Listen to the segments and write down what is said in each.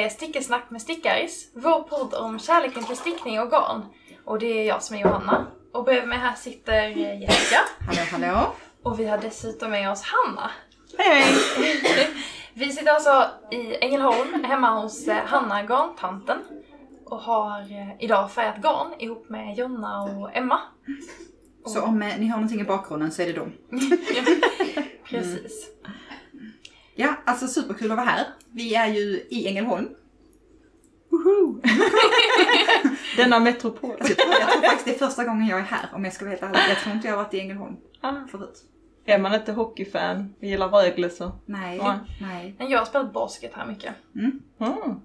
är Stickesnack med Stickaris, vår podd om kärleken till stickning och garn. Och det är jag som är Johanna. Och bredvid mig här sitter Jessica. Hallå, hallå. Och vi har dessutom med oss Hanna. Hej hej! Vi sitter alltså i Ängelholm hemma hos eh, Hanna, garntanten. Och har eh, idag färgat garn ihop med Jonna och Emma. Så om eh, ni har någonting i bakgrunden så är det dem. Precis. Ja, alltså superkul att vara här. Vi är ju i Ängelholm. Woho! Denna metropol. Alltså, jag, tror, jag tror faktiskt det är första gången jag är här om jag ska vara helt ärlig. Jag tror inte jag har varit i Ängelholm Ah. förut. Är man inte hockeyfan och gillar Rögle så... Nej, Nej. nej. Men jag har spelat basket här mycket. Mm.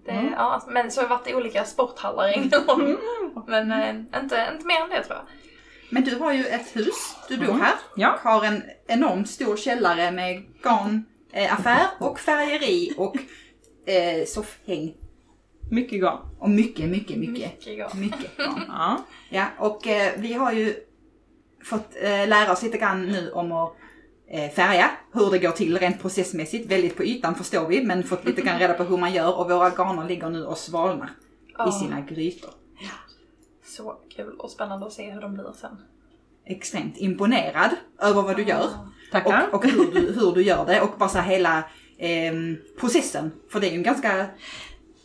Det, Mm. ja, men så har jag varit i olika sporthallar i Ängelholm. Men eh, inte, inte mer än det tror jag. Men du har ju ett hus, du bor Mm. här. Ja. Och har en enormt stor källare med garnaffär och färgeri och eh, soffhäng. Mycket garn. Och mycket, mycket, mycket. Mycket garn. Ja. Ja, och eh, vi har ju fått eh, lära oss lite grann nu om att eh, färga, hur det går till rent processmässigt. Väldigt på ytan förstår vi, men fått lite grann reda på hur man gör och våra garner ligger nu och svalnar i Ja, sina grytor. Så kul och spännande att se hur de blir sen. Extremt imponerad över vad du gör Tackar. och, och hur, du, hur du gör det och bara så här hela ehm, processen. För det är ju en ganska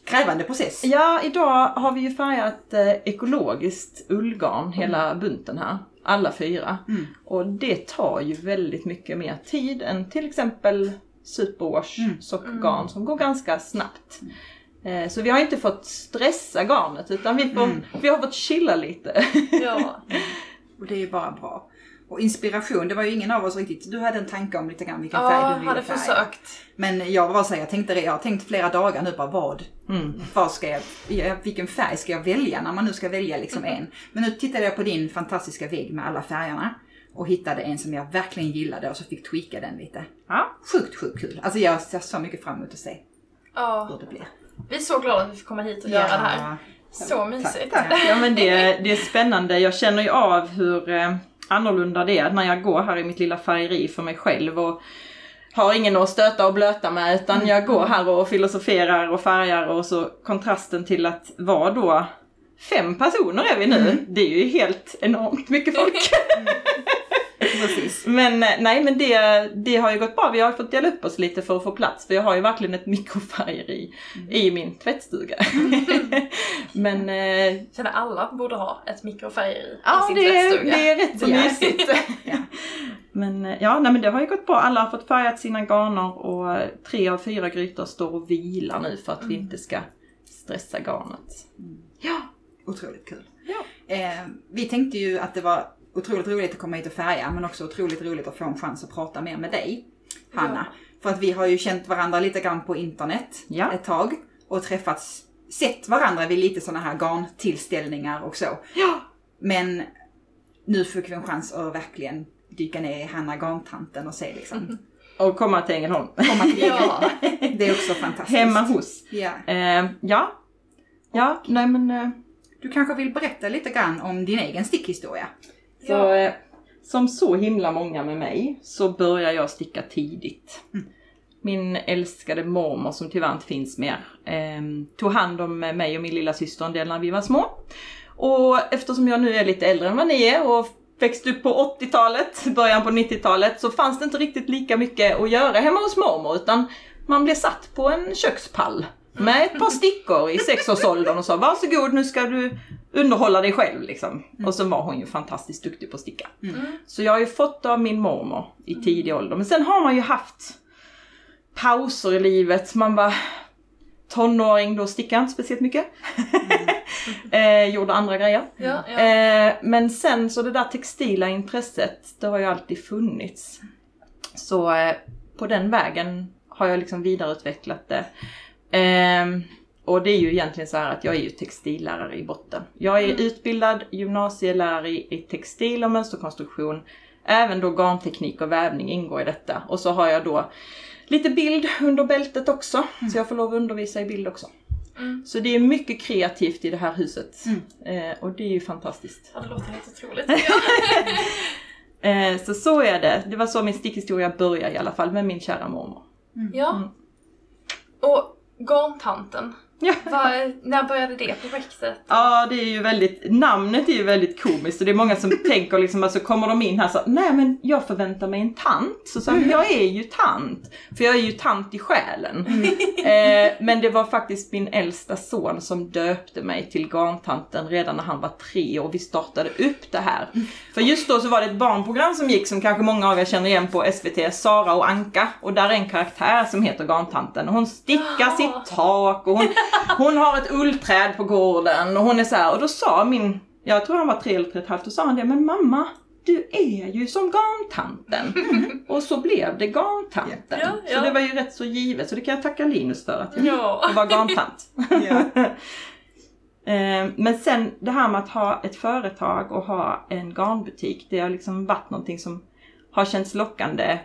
krävande process. Ja, idag har vi ju färgat eh, ekologiskt ullgarn hela bunten här. Alla fyra. Mm. Och det tar ju väldigt mycket mer tid än till exempel superwash Mm. sockgarn som går ganska snabbt. Eh, Så vi har inte fått stressa garnet utan vi, får, Mm. vi har fått chilla lite. Ja, Och det är ju bara bra. Och inspiration, det var ju ingen av oss riktigt, du hade en tanke om lite grann vilken färg ja du ville hade färga. försökt. Men jag var så här, jag tänkte det, jag har tänkt flera dagar nu bara vad, Mm. vad ska jag, ja, vilken färg ska jag välja när man nu ska välja liksom en. Men nu tittade jag på din fantastiska vägg med alla färgerna och hittade en som jag verkligen gillade och så fick tweaka den lite. Ja. Sjukt, sjukt kul. Alltså jag ser så mycket fram emot att se Ja, hur det blir. vi är så glada att vi fick komma hit och göra det här. Så mysigt. tack, tack. Ja men det, det är spännande. Jag känner ju av hur eh, annorlunda det är när jag går här i mitt lilla färgeri för mig själv och har ingen att stöta och blöta med utan jag går här och filosoferar och färgar och så kontrasten till att vara då fem personer är vi nu. Det är ju helt enormt mycket folk. Precis. Men eh, nej men det, det har ju gått bra. Vi har fått dela upp oss lite för att få plats för jag har ju verkligen ett mikrofärgeri i min tvättstuga. men eh, Känner alla borde ha ett mikrofärgeri i Ja, sin det tvättstuga. det är rätt så Ja. mysigt. Ja. Men eh, ja, nej, men det har ju gått bra. Alla har fått färgat sina garner och tre av fyra grytor står och vilar nu för att vi inte ska stressa garnet. Ja. Otroligt kul. Ja. Eh, vi tänkte ju att det var otroligt roligt att komma hit och färga men också otroligt roligt att få en chans att prata mer med dig, Hanna. För att vi har ju känt varandra lite grann på internet Ja. ett tag och träffats, sett varandra vid lite sådana här garntillställningar och så. Ja. Men nu fick vi en chans att verkligen dyka ner i Hanna Garntanten och se liksom. Och komma till Ängelholm. Komma till Ja. Det är också fantastiskt. Hemma hos. Ja. Eh, ja. Ja, nej men eh, Du kanske vill berätta lite grann om din egen stickhistoria? Så, Ja. eh, som så himla många med mig så börjar jag sticka tidigt. Min älskade mormor som tyvärr inte finns mer eh, tog hand om mig och min lilla syster en del när vi var små. Och eftersom jag nu är lite äldre än vad ni är och växte upp på 80-talet, början på 90-talet, så fanns det inte riktigt lika mycket att göra hemma hos mormor utan man blev satt på en kökspall med ett par stickor i sexårsåldern och sa varsågod nu ska du underhålla dig själv liksom. Och så var hon ju fantastiskt duktig på att sticka. Så jag har ju fått av min mormor i tidig ålder. Men sen har man ju haft pauser i livet. Man var tonåring, då stickade jag inte speciellt mycket. eh, gjorde andra grejer. Ja, ja. Eh, men sen så det där textila intresset, det har ju alltid funnits. Så eh, på den vägen har jag liksom vidareutvecklat det. Ehm, och det är ju egentligen så här att jag är ju textillärare i botten. Jag är utbildad gymnasielärare i, textil och mönsterkonstruktion. Även då garnteknik och vävning ingår i detta. Och så har jag då lite bild under bältet också. Så jag får lov att undervisa i bild också. Mm. Så det är mycket kreativt i det här huset. Mm. Eh, och det är ju fantastiskt. Ja, det låter helt otroligt. Eh, så så är det. Det var så min stickhistoria började i alla fall med min kära mormor. Ja. Mm. Och Garntanten. Vad- när började det projektet? Ja, det är ju väldigt, namnet är ju väldigt komiskt och det är många som tänker liksom, alltså kommer de in här så nej men jag förväntar mig en tant. Så sa jag, men jag är ju tant. För jag är ju tant i själen. Eh, men det var faktiskt min äldsta son som döpte mig till garntanten redan när han var tre och vi startade upp det här. För just då så var det ett barnprogram som gick som kanske många av er känner igen på SVT, Sara och Anka. Och där är en karaktär som heter garntanten och hon stickar sitt tak och hon, hon har ett ullträd på gården och hon är så här, och då sa min, jag tror han var tre eller tre och ett halvt, då sa han det, men mamma, du är ju som garntanten. Och så blev det garntanten. Ja, ja. Så det var ju rätt så givet, så det kan jag tacka Linus för att jag Ja. var garntant. Eh, Men sen det här med att ha ett företag och ha en garnbutik, det har liksom varit någonting som har känts lockande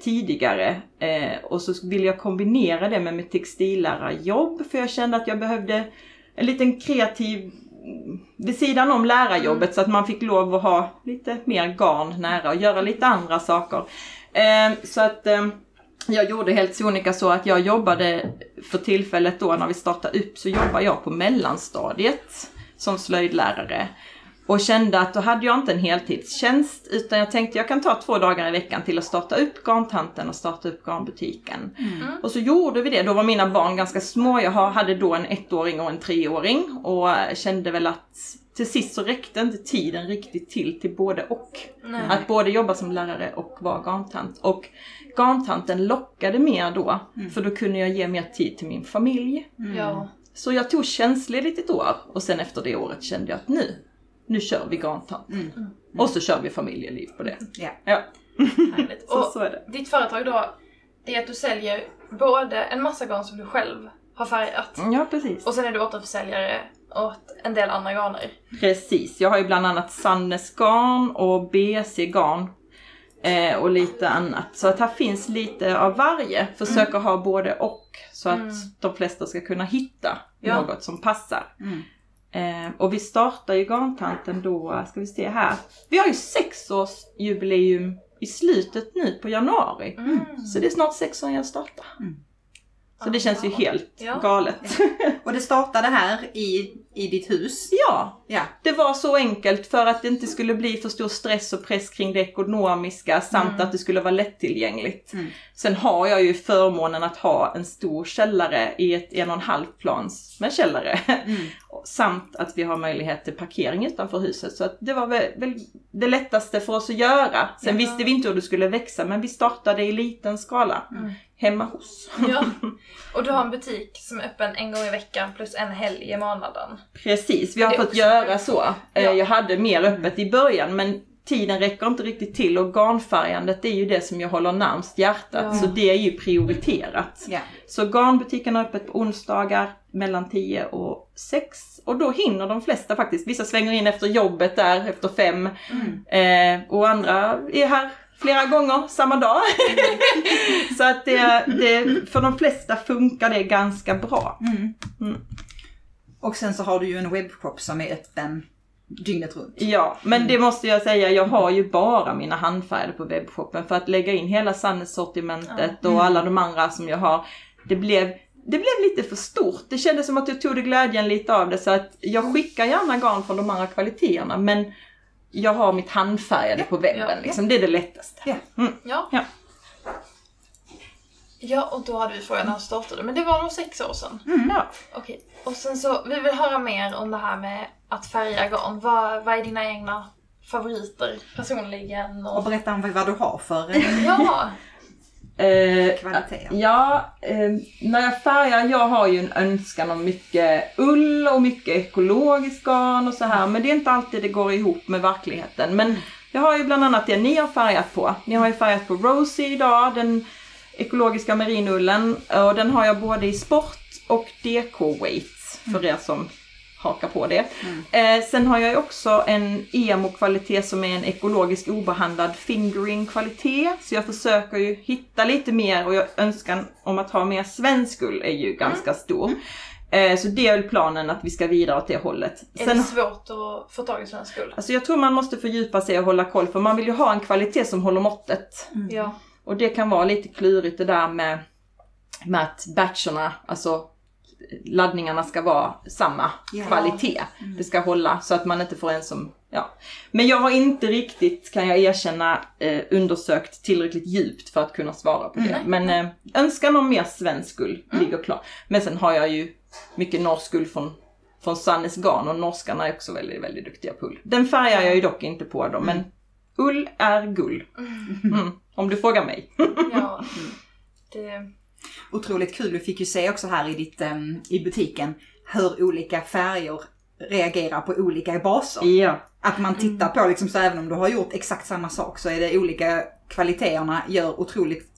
tidigare. Eh, och så vill jag kombinera det med mitt textillärarjobb för jag kände att jag behövde en liten kreativ vid sidan om lärarjobbet så att man fick lov att ha lite mer garn nära och göra lite andra saker. Eh, så att eh, jag gjorde helt sonika så att jag jobbade för tillfället då när vi startade upp så jobbade jag på mellanstadiet som slöjdlärare. Och kände att då hade jag inte en heltidstjänst utan jag tänkte jag kan ta två dagar i veckan till att starta upp Garntanten och starta upp garnbutiken. Och så gjorde vi det. Då var mina barn ganska små. Jag hade då en ettåring och en treåring och kände väl att till sist så räckte inte tiden riktigt till till både och. Nej. Att både jobba som lärare och vara garntant. Och garntanten lockade mer då, för då kunde jag ge mer tid till min familj. Ja. Så jag tog tjänstledigt ett år och sen efter det året kände jag att nu, nu kör vi garntant. Och så kör vi familjeliv på det. Ja. Ja, Härligt. så, Och så är det. ditt företag då, det är att du säljer både en massa garn som du själv har färgat Ja, precis. och sen är du återförsäljare åt en del andra garner. Precis, jag har ju bland annat Sannes garn och BC garn. Eh, och lite annat. Så att här finns lite av varje. Försöker ha både och. Så att Mm. de flesta ska kunna hitta Ja. något som passar. Mm. Eh, och vi startar ju Garntanten då, ska vi se här. Vi har ju sexårsjubileum i slutet nu på januari. Mm. Så det är snart sex år jag startar. Mm. Så det känns ju Ja. helt Ja. galet. Och det startade här i, i ditt hus. ja, Ja. Det var så enkelt för att det inte skulle bli för stor stress och press kring det ekonomiska samt Mm. att det skulle vara lättillgängligt. Mm. Sen har jag ju förmånen att ha en stor källare i ett en och en halv plans med källare. Mm. Samt att vi har möjlighet till parkering utanför huset. Så att det var väl, väl det lättaste för oss att göra. Sen Ja. visste vi inte hur det skulle växa men vi startade i liten skala. Mm. Hemma hos. Ja. Och du har en butik som är öppen en gång i veckan plus en helg i månaden. Precis, vi har fått också- göra så. Eh, Ja. Jag hade mer öppet i början men tiden räcker inte riktigt till och garnfärgandet är ju det som jag håller närmst hjärtat. Ja. Så det är ju prioriterat. Ja. Så garnbutiken har öppet på onsdagar mellan 10 och 6. Och då hinner de flesta faktiskt. Vissa svänger in efter jobbet där efter fem. Mm. Eh, och andra är här flera gånger samma dag. så att det, det, för de flesta funkar det ganska bra. Mm. Mm. Och sen så har du ju en webbshop som är öppen dygnet runt. Ja, men det måste jag säga, jag har ju bara mina handfärgade på webbshoppen för att lägga in hela Sannes-sortimentet och alla de andra som jag har. Det blev, det blev lite för stort. Det kändes som att jag tog det glädjen lite av det så att jag skickar gärna garn från de andra kvaliteterna men jag har mitt handfärgade på webben Ja. liksom. Det är det lättaste. Ja. Ja. Ja. Ja, och då hade vi frågan när startade men det var nog sex år sedan. Ja. Okej, och sen så, vi vill höra mer om det här med att färga garn. Vad, vad är dina egna favoriter personligen? Och Och... berätta om vad du har för eh, Ja! Eh, kvaliteter. Ja, eh, när jag färgar, jag har ju en önskan om mycket ull och mycket ekologisk garn och så här, men det är inte alltid det går ihop med verkligheten. Men jag har ju bland annat det ni har färgat på. Ni har ju färgat på Rosie idag, den ekologiska merinullen, och den har jag både i sport och DK weight för er som hakar på det. Eh, sen har jag också en emo-kvalitet som är en ekologisk obehandlad fingering-kvalitet. Så jag försöker ju hitta lite mer och jag önskan om att ha mer svensk ull är ju ganska stor. Eh, så det är väl planen att vi ska vidare åt det hållet. Är Sen, det svårt att få tag i svensk skull? alltså jag tror man måste fördjupa sig och hålla koll för man vill ju ha en kvalitet som håller måttet. Ja. Och det kan vara lite klurigt det där med med att batcherna, alltså laddningarna ska vara samma Ja. kvalitet. Det ska hålla så att man inte får en som, ja. Men jag har inte riktigt, kan jag erkänna, eh, undersökt tillräckligt djupt för att kunna svara på det. Men eh, önskan om mer svensk ull ligger klar. Men sen har jag ju mycket norsk ull från, från Sannes Garn och norskarna är också väldigt, väldigt duktiga på ull. Den färgar jag ju dock inte på dem, men ull är gull. Mm, om du frågar mig. Ja. Det, Otroligt kul. Vi fick ju se också här i, ditt, em, i butiken hur olika färger reagerar på olika baser. Ja. Att man tittar på liksom så även om du har gjort exakt samma sak så är det olika kvaliteterna gör otroligt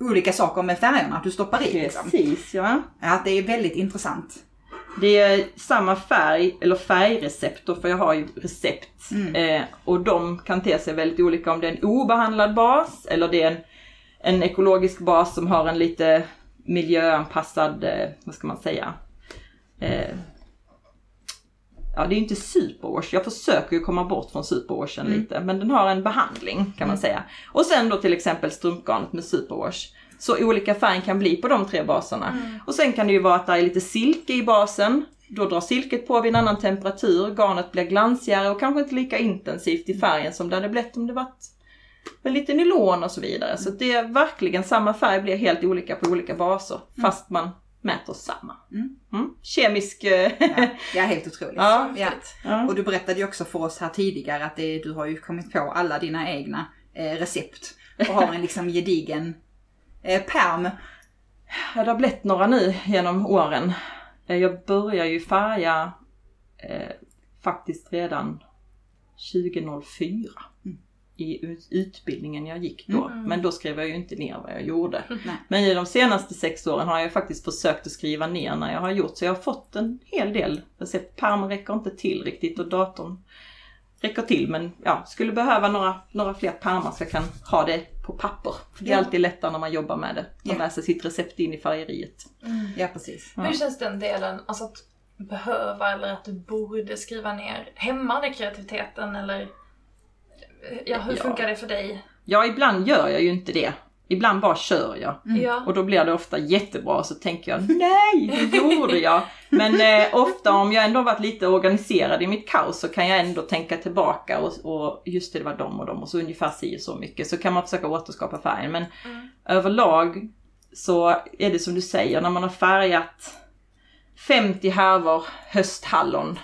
olika saker med färgerna att du stoppar i. Liksom. Precis, ja. Ja, det är väldigt intressant. Det är samma färg, eller färgrecept då, för jag har ju recept. Eh, och de kan te sig väldigt olika om det är en obehandlad bas eller det är en, en ekologisk bas som har en lite miljöanpassad, eh, vad ska man säga, eh, Ja, det är inte superwash. Jag försöker ju komma bort från superwashen lite, men den har en behandling kan man säga. Och sen då till exempel strumpgarnet med superwash. Så olika färg kan bli på de tre baserna. Och sen kan det ju vara att det är lite silke i basen. Då drar silket på vid en annan temperatur, garnet blir glansigare och kanske inte lika intensivt i färgen som det hade blivit om det varit med lite nylon och så vidare. Så det är verkligen samma färg blir helt olika på olika baser fast man mäter samma. Mm. Kemisk... eh, Ja, ja helt otroligt. Ja. Ja. Ja. Och du berättade ju också för oss här tidigare att det, du har ju kommit på alla dina egna eh, recept och har en liksom gedigen eh, pärm. Ja, det har blivit några nu genom åren. Eh, Jag började ju färga eh, faktiskt redan 2004 i ut- utbildningen jag gick då. Men då skrev jag ju inte ner vad jag gjorde. Nej. Men i de senaste sex åren har jag faktiskt försökt att skriva ner när jag har gjort. Så jag har fått en hel del recept. Pärmen räcker inte till riktigt och datorn räcker till. Men ja, skulle behöva några, några fler pärmar så jag kan ha det på papper. För det är Ja. alltid lättare när man jobbar med det. Ja. med sig sitt recept in i färgeriet. Ja, precis. Hur känns den delen, alltså att behöva eller att du borde skriva ner? Hämmar det kreativiteten eller? Ja, hur Ja. funkar det för dig? Ja, ibland gör jag ju inte det. Ibland bara kör jag. Ja. Och då blir det ofta jättebra och så tänker jag nej, det gjorde jag. Men eh, ofta om jag ändå varit lite organiserad i mitt kaos så kan jag ändå tänka tillbaka och, och just det, det var dem och dem och så ungefär si så mycket. Så kan man försöka återskapa färgen. Men överlag så är det som du säger, när man har färgat 50 härvor hösthallon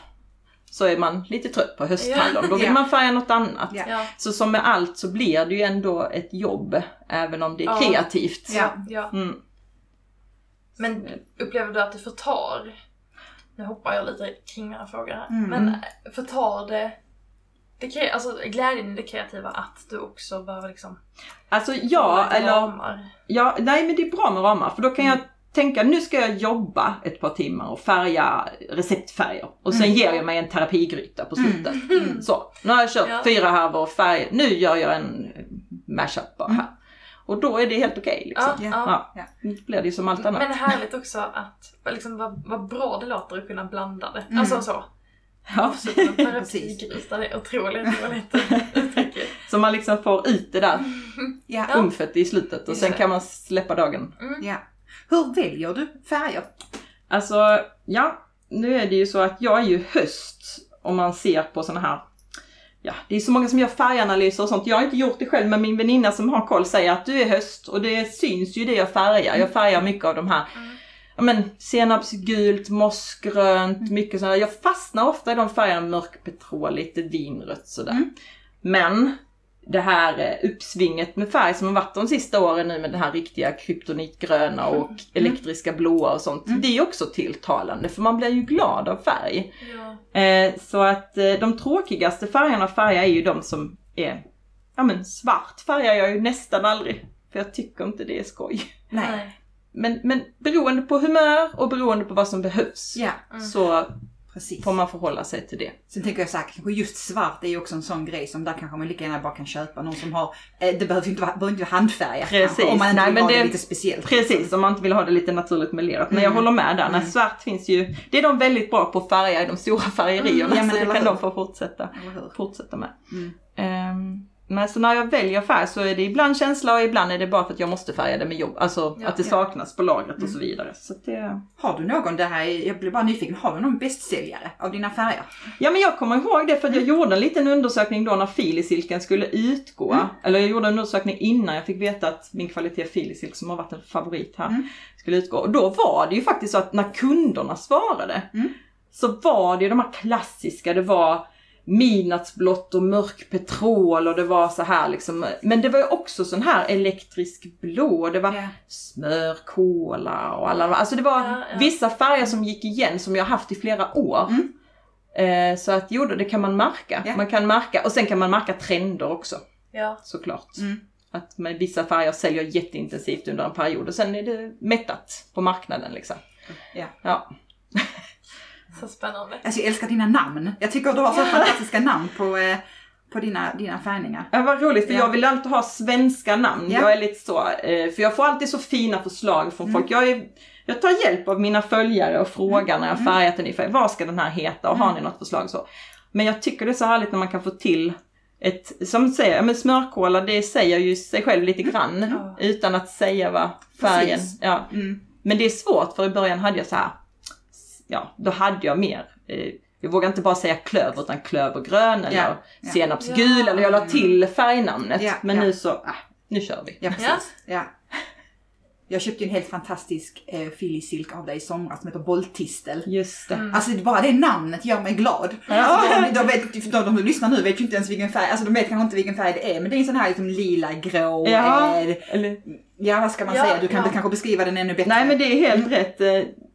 så är man lite trött på hösthallon. Då vill Ja. man färga något annat. Så som med allt så blir det ju ändå ett jobb, även om det är Ja. kreativt. Ja. ja. Mm. Men upplever du att det förtar? Nu hoppar jag lite kring mina frågor här. Mm. Men förtar det, det kre- alltså glädjen i det kreativa att du också behöver liksom Alltså ja, eller ramar? ja, nej men det är bra med ramar för då kan jag tänka nu ska jag jobba ett par timmar och färga receptfärger och sen ger jag mig en terapigryta på slutet. Så, nu har jag kört Ja. fyra härvor färg, nu gör jag en mashup bara här. Och då är det helt okej liksom. Ja, Ja. ja. Ja, då blir det ju som allt annat. Men härligt också att, liksom, vad, vad bra det låter att kunna blanda det. Alltså så. Ja. Terapigryta, det är otroligt roligt uttryck. Så man liksom får ut det där Ja. Umfet i slutet och sen kan man släppa dagen. ja. Hur väljer du färger? Alltså, ja, nu är det ju så att jag är ju höst om man ser på såna här Ja, det är så många som gör färganalyser och sånt. Jag har inte gjort det själv men min väninna som har koll säger att du är höst och det syns ju det jag färgar. Jag färgar mycket av de här Ja men senapsgult, mossgrönt, mycket sådär. Jag fastnar ofta i de färgerna, mörkpetrol, lite vinrött sådär. Men det här eh, uppsvinget med färg som har varit de sista åren nu med den här riktiga kryptonitgröna och elektriska blåa och sånt. Det är också tilltalande för man blir ju glad av färg. Ja. Eh, så att eh, de tråkigaste färgerna att färga är ju de som är, ja men svart färgar jag ju nästan aldrig. För jag tycker inte det är skoj. Nej. Men, men beroende på humör och beroende på vad som behövs Ja, så precis. får man förhålla sig till det. Sen tänker jag så här, kanske just svart är ju också en sån grej som där kanske man lika gärna bara kan köpa någon som har, eh, det behöver ju inte vara, behöver inte vara handfärgat Precis. kanske, om man inte Nej, vill ha det, det- lite speciellt. Precis, om man inte vill ha det lite naturligt melerat. Men jag håller med där, när svart finns ju, det är de väldigt bra på att färga i de stora färgerierna Mm, ja, men så det kan hur? de få fortsätta, fortsätta med. Mm. Ehm, Men så när jag väljer färg så är det ibland känsla och ibland är det bara för att jag måste färga det med jobb. Alltså Ja. att det Ja. saknas på lagret och så vidare. Så det... Har du någon, det här, är- jag blir bara nyfiken, har du någon bästsäljare av dina färger? Ja men jag kommer ihåg det för att jag gjorde en liten undersökning då när filisilken skulle utgå. Mm. Eller jag gjorde en undersökning innan jag fick veta att min kvalitet filisilk som har varit en favorit här Mm. skulle utgå. Och då var det ju faktiskt så att när kunderna svarade Mm. så var det ju de här klassiska, det var midnattsblått och mörk petrol och det var så här liksom. Men det var ju också sån här elektrisk blå, det var Ja. smörkola och alla Alltså det var Ja, ja. vissa färger som gick igen som jag haft i flera år. Mm. Eh, så att jo, det kan man märka. Ja. Man kan märka, och sen kan man märka trender också Ja. såklart. Mm. Att med vissa färger säljer jätteintensivt under en period och sen är det mättat på marknaden liksom. Ja. Ja. Så spännande. Alltså jag älskar dina namn. Jag tycker du har så fantastiska namn på, eh, på dina, dina färgningar. Ja, vad roligt, för Ja. jag vill alltid ha svenska namn. Ja. Jag är lite så, eh, för jag får alltid så fina förslag från Mm. folk. Jag, är, jag tar hjälp av mina följare och frågar när jag Mm. färgat en ny färg. Vad ska den här heta? Och har ni något förslag? Så. Men jag tycker det är så härligt när man kan få till ett, som säger, men smörkola det säger ju sig själv lite grann Ja. utan att säga vad färgen, Precis. ja. Mm. Men det är svårt för i början hade jag så här, ja då hade jag mer, eh, jag vågar inte bara säga klöver utan klövergrön eller ja. senapsgul Ja. eller jag la till färgnamnet. Ja, men nu så, äh, nu kör vi. Ja, precis. Ja. Jag köpte ju en helt fantastisk eh, filisilk av dig i somras som heter Bolltistel. Just det. Mm. Alltså bara det namnet gör mig glad. Alltså, de, de, vet, de, de lyssnar nu vet ju inte ens vilken färg, alltså de vet kanske inte vilken färg det är men det är en sån här liksom lila, grå, Ja, eh, eller, ja vad ska man Ja, säga, du kan ja. kanske beskriva den ännu bättre. nej men det är helt rätt.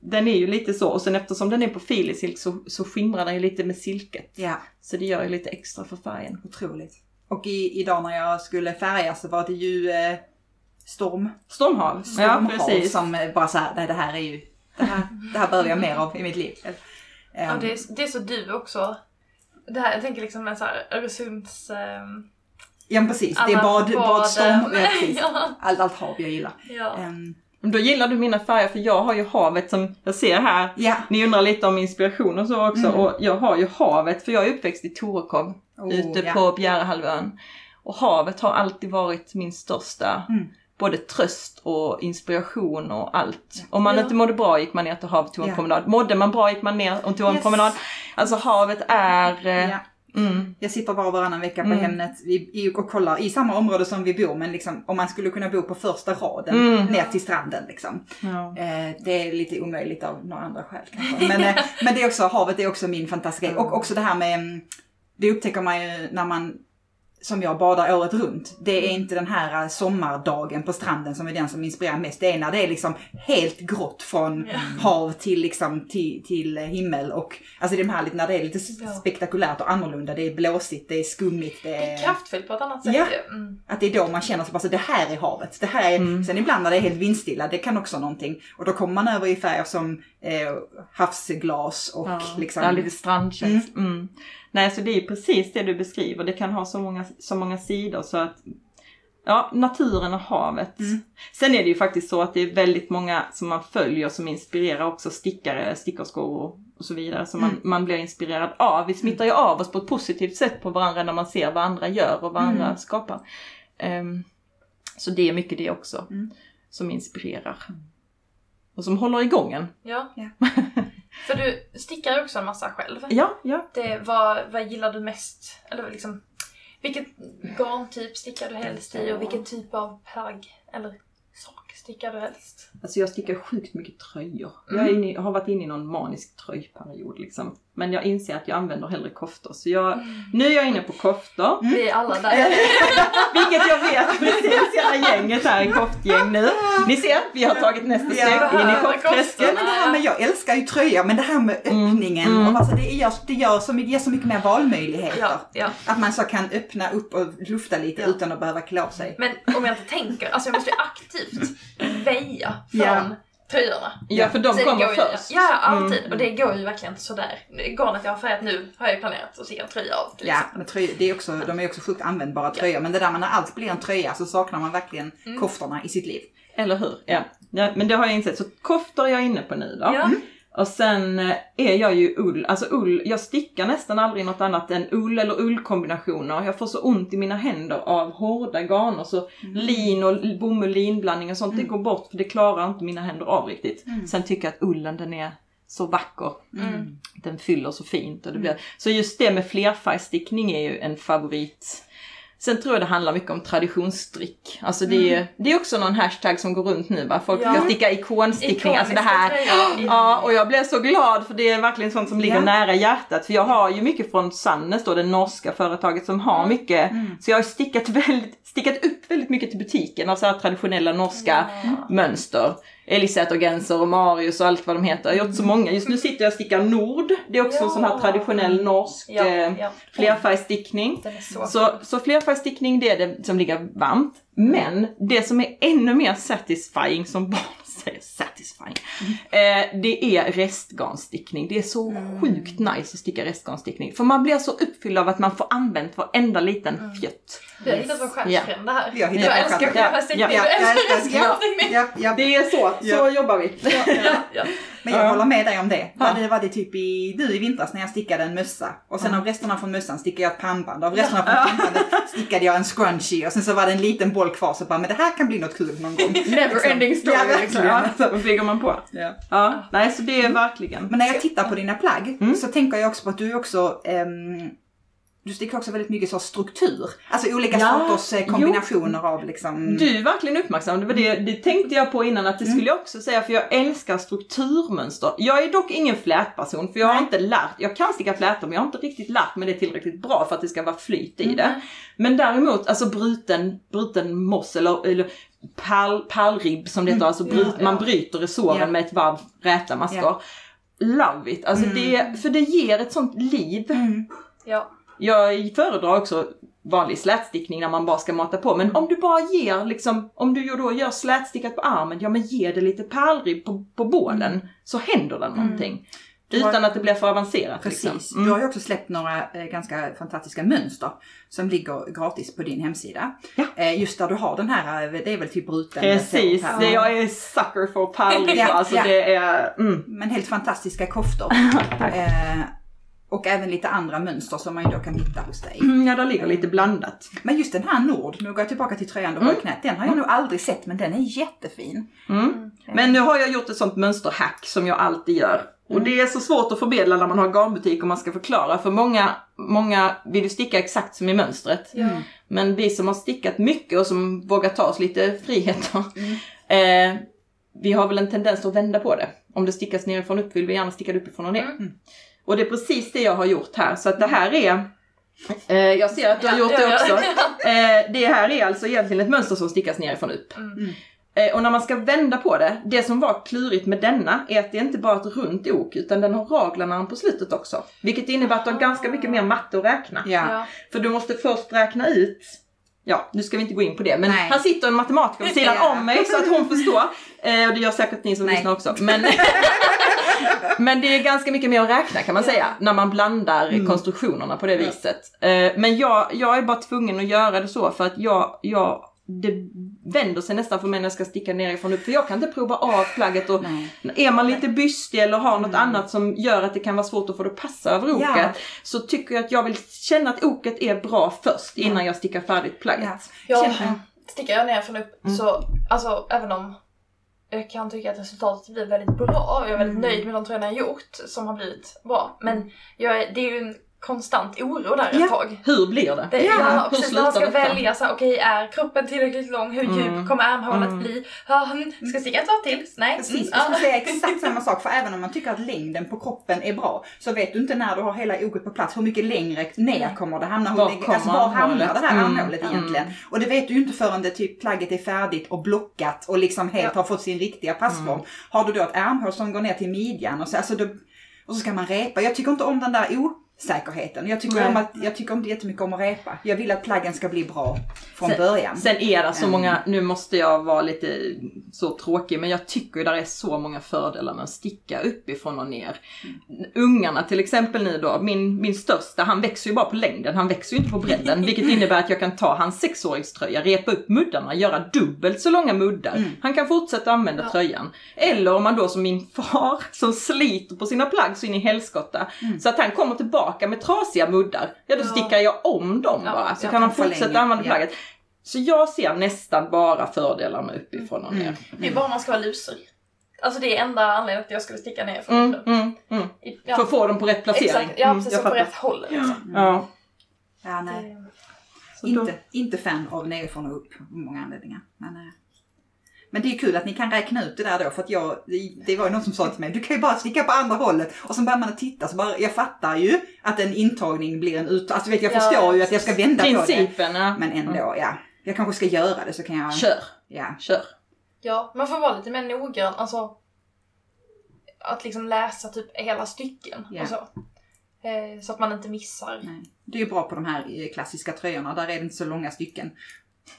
Eh, Den är ju lite så och sen eftersom den är på filisilk så, så skimrar den ju lite med silket. Ja, Så det gör ju lite extra för färgen. otroligt. Och i, idag när jag skulle färga så var det ju eh, storm, Stormhav. Ja stormhav precis. som eh, bara så här, nej det här är ju, det här, det här behöver jag mer av i mitt liv. Ja, Ehm, det, är, det är så du också. Det här, jag tänker liksom en så här Öresunds... ehm, ja precis, det är alla bad, badstorm, baden. ja, precis. ja. Allt, allt hav jag gillar. ja. Men Då gillar du mina färger för jag har ju havet som jag ser här. ja, Ni undrar lite om inspiration och så också Mm. och jag har ju havet för jag är uppväxt i Torekov Oh, ute ja. på Bjärehalvön. Och havet har alltid varit min största Mm. både tröst och inspiration och allt. Om man Ja. inte mådde bra gick man ner till havet och tog en promenad. Mådde man bra gick man ner och tog en Yes. promenad. Alltså havet är... Mm, Jag sitter var och varannan vecka på Mm. Hemnet och kollar i samma område som vi bor men liksom om man skulle kunna bo på första raden Mm. ner till stranden liksom. ja. Eh, det är lite omöjligt av några andra skäl kanske. Men, eh, men det är också, havet är också min fantastiska grej. Och också det här med, mm, det upptäcker man ju när man som jag badar året runt. Det är inte den här eh, sommardagen på stranden som är den som inspirerar mest. Det är när det är liksom helt grått från Ja. hav till, liksom, till, till himmel. Och, alltså det är de här när det är lite spektakulärt och annorlunda. Det är blåsigt, det är skummigt. Det Det är, är kraftfullt på ett annat sätt Ja. Mm. att det är då man känner sig bara så det här är havet. Det här är, Mm. Sen ibland när det är helt vindstilla, det kan också någonting. Och då kommer man över i färger som eh, havsglas och Ja, liksom... ja, lite strandkänsla. Nej, så det är precis det du beskriver. Det kan ha så många, så många sidor så att Ja, naturen och havet. Mm. Sen är det ju faktiskt så att det är väldigt många som man följer som inspirerar också stickare, stickerskor och, och så vidare. Som man, Mm. man blir inspirerad av. Vi smittar ju av oss på ett positivt sätt på varandra när man ser vad andra gör och vad andra Mm. skapar. Ehm, så det är mycket det också Mm. som inspirerar. Och som håller igång en. Ja. För du stickar ju också en massa själv. Ja, ja. Det, vad, vad gillar du mest? Eller liksom, vilket garntyp stickar du helst i och vilken typ av plagg eller sak stickar du helst? Alltså jag stickar sjukt mycket tröjor. Mm. Jag är inne, har varit inne i någon manisk tröjperiod liksom. Men jag inser att jag använder hellre koftor. Så jag, nu är jag inne på koftor. Vi är alla där. Vilket jag vet precis hela gänget här i koftgäng nu. Ni ser, vi har tagit nästa Ja. steg in i Ja, koftträsket. men det här med, jag älskar ju tröjor, men det här med Mm. öppningen, Mm. och alltså det, gör, det gör så, mycket- ger så mycket mer valmöjligheter. Ja, ja. Att man så kan öppna upp och lufta lite Ja. utan att behöva klä av sig. Men om jag inte tänker, alltså jag måste ju aktivt väja från Ja. tröjorna. Ja, för de Så det kommer ju- först. Ja, alltid. Mm. Och det går ju verkligen inte sådär. Garnet jag har färgat nu har jag ju planerat att sticka en tröja av. Ja, men tröjor, det är också, de är också sjukt användbara tröjor. Men det där med när allt blir en tröja så saknar man verkligen Mm. koftorna i sitt liv. Eller hur? Ja. ja. Men det har jag insett. Så koftor är jag inne på nu då. Ja. Och sen eh, är jag ju ull, alltså ull, jag stickar nästan aldrig något annat än ull eller ullkombinationer. Jag får så ont i mina händer av hårda garner så lin och bomull linblandning och sånt det går bort för det klarar inte mina händer av riktigt. Sen tycker jag att ullen den är så vacker. Mm. Den fyller så fint. Och det blir... Så just det med flerfärgstickning är ju en favorit. Sen tror jag det handlar mycket om traditionsstrick. Alltså det är, det är också någon hashtag som går runt nu va? Folk Ja. ska sticka ikonstickning. Alltså det här. tröjor. Ja, och jag blev så glad för det är verkligen sånt som ligger Ja. nära hjärtat. För jag har ju mycket från Sannes då, det norska företaget som har mycket. Så jag har stickat, väldigt, stickat upp väldigt mycket till butiken av så här traditionella norska mönster. Elisätergenser och Marius och allt vad de heter. Jag har gjort så många. Just nu sitter jag och stickar Nord. Det är också en sån här Ja. traditionell norsk Ja, eh, ja. flerfärgstickning. Den är så, Så, så flerfärgstickning det är det som ligger varmt. Men det som är ännu mer satisfying, som barn säger satisfying, eh, det är restgarnstickning. Det är så sjukt nice att sticka restgarnstickning. För man blir så uppfylld av att man får använt varenda liten fjött. Vi har hittat vår stjärnfrände här. Vi har hittat jag älskar stjärnfrände. Ja, jag älskar. Det är så, så jobbar vi. Ja, ja. Men jag Ja. håller med dig om det. Ja. Det var det typ i, du i vintras när jag stickade en mössa. Och sen av resterna från mössan stickade jag ett pannband. Av resterna från pannbandet stickade jag en scrunchie. Och sen så var det en liten boll kvar så bara, men det här kan bli något kul någon gång. Never ending story Ja, liksom. verkligen. Ja, så bygger man på. Ja. Ja, nej så det är verkligen. Men när jag tittar på dina plagg Mm. så tänker jag också på att du är också ehm, du stickar också väldigt mycket så struktur. Alltså olika Ja, sorters eh, kombinationer av liksom... Du är verkligen uppmärksam. Det, var det, det tänkte jag på innan att det skulle jag också säga för jag älskar strukturmönster. Jag är dock ingen flätperson för jag har Nej. inte lärt, jag kan sticka flätor men jag har inte riktigt lärt mig det tillräckligt bra för att det ska vara flyt Mm. i det. Men däremot alltså bruten, bruten moss eller, eller pärl, pärlribb som det heter, alltså bryt, Ja, ja. man bryter resåren Mm. Ja. med ett varv rätamaskor. Ja. Love it! Alltså Mm. det, för det ger ett sånt liv. Mm. Ja. Jag föredrar också vanlig slätstickning när man bara ska mata på. Men om du bara ger liksom, om du då gör slätstickat på armen, ja men ge det lite pärlribb på, på bålen så händer det någonting. Utan att det blir för avancerat. Precis. Liksom. Du Mm. har ju också släppt några eh, ganska fantastiska mönster som ligger gratis på din hemsida. Ja. Eh, just där du har den här, eh, det är väl typ bruten Precis, det, jag är sucker för pärlribb. Ja, alltså ja. det är, mm. Men helt fantastiska koftor. eh, och även lite andra mönster som man ju då kan hitta hos dig. Mm, Ja, där ligger lite blandat. Men just den här Nord, nu går jag tillbaka till tröjan du har i knät, den har jag nog aldrig sett men den är jättefin. Mm. Men nu har jag gjort ett sånt mönsterhack som jag alltid gör. Och det är så svårt att förmedla när man har garnbutik och man ska förklara. För många, många vill ju sticka exakt som i mönstret. Ja. Men vi som har stickat mycket och som vågar ta oss lite friheter. Eh, vi har väl en tendens att vända på det. Om det stickas nerifrån upp vill vi gärna sticka det uppifrån och ner. Mm. Och det är precis det jag har gjort här. Så att det här är Eh, jag ser att du har Ja, gjort ja, det också. Eh, det här är alltså egentligen ett mönster som stickas nerifrån upp. Mm. Eh, och när man ska vända på det, det som var klurigt med denna är att det inte bara är ett runt ok utan den har raglarna på slutet också. Vilket innebär att du har ganska mycket mer matte att räkna. Ja. Ja. För du måste först räkna ut Ja, nu ska vi inte gå in på det, men Nej. här sitter en matematiker vid sidan om mig så att hon förstår. Eh, och det gör säkert ni som Nej. lyssnar också. Men, men det är ganska mycket mer att räkna kan man Ja. säga, när man blandar konstruktionerna på det Ja. viset. Eh, men jag, jag är bara tvungen att göra det så för att jag, jag det vänder sig nästan för mig när jag ska sticka nerifrån upp. För jag kan inte prova av plagget och Nej. är man lite bystig eller har något annat som gör att det kan vara svårt att få det att passa över oket. Ja. Så tycker jag att jag vill känna att oket är bra först innan jag stickar färdigt plagget. Ja. Jag stickar jag ner från upp så, alltså även om jag kan tycka att resultatet blir väldigt bra jag är väldigt Mm. nöjd med de tröjorna jag gjort som har blivit bra. Men jag är, det är ju en konstant oro där Ja. ett tag. Hur blir det? Det, Ja, ja, hur precis. När man ska slutar detta? välja så okej är kroppen tillräckligt lång? Hur djup Mm. kommer armhålet Mm. bli? Hmm, ska jag sticka ett varv till? Nej. Precis, Mm, jag skulle ja. säga exakt samma sak. För även om man tycker att längden på kroppen är bra så vet du inte när du har hela oket på plats hur mycket längre ner kommer det hamna. Hur Var kommer alltså, var hamnar det här Mm, armhålet mm. egentligen? Och det vet du ju inte förrän det typ plagget är färdigt och blockat och liksom helt Ja. har fått sin riktiga passform. Mm. Har du då ett armhål som går ner till midjan och så, alltså då, och så ska man repa. Jag tycker inte om den där o säkerheten. Jag tycker, Nej. om att, jag tycker inte jättemycket om att repa. Jag vill att plaggen ska bli bra från Sen- början. Sen är det så Mm. många, nu måste jag vara lite så tråkig, men jag tycker ju där är så många fördelar med att sticka uppifrån och ner. Ungarna till exempel nu då, min, min största, han växer ju bara på längden, han växer ju inte på bredden. vilket innebär att jag kan ta hans sexåringströja, repa upp muddarna, göra dubbelt så långa muddar. Mm. Han kan fortsätta använda Ja. tröjan. Eller om man då som min far, som sliter på sina plagg så in i helskotta, Mm. så att han kommer tillbaka med trasiga muddar, ja då Ja. stickar jag om dem Ja, bara. Så ja, kan förlänger, fortsätta använda ja. plagget. Så jag ser nästan bara fördelar med uppifrån och ner. Mm. Det är bara man ska ha lusor. Alltså det är enda anledningen till att jag skulle sticka ner från Mm, mm. mm, mm. ja. För att få dem på rätt placering. Exakt, ja Mm, precis. jag så på rätt håll liksom. Ja. Ja, nej. Inte, inte fan av nerifrån och upp av många anledningar. Men, eh, men det är kul att ni kan räkna ut det där då för att jag, det, var ju någon som sa till mig, du kan ju bara sticka på andra hållet och så börjar man att titta så bara, jag fattar ju att en intagning blir en ut, alltså vet jag Ja, förstår ju att jag ska vända på det. Principen, ja. Men ändå, ja. Jag kanske ska göra det så kan jag, Kör, ja. kör. Ja, man får vara lite mer noggrann. Alltså, att liksom läsa typ hela stycken Ja. och så. Eh, så att man inte missar. Nej. Det är ju bra på de här eh, klassiska tröjorna, där är det inte så långa stycken.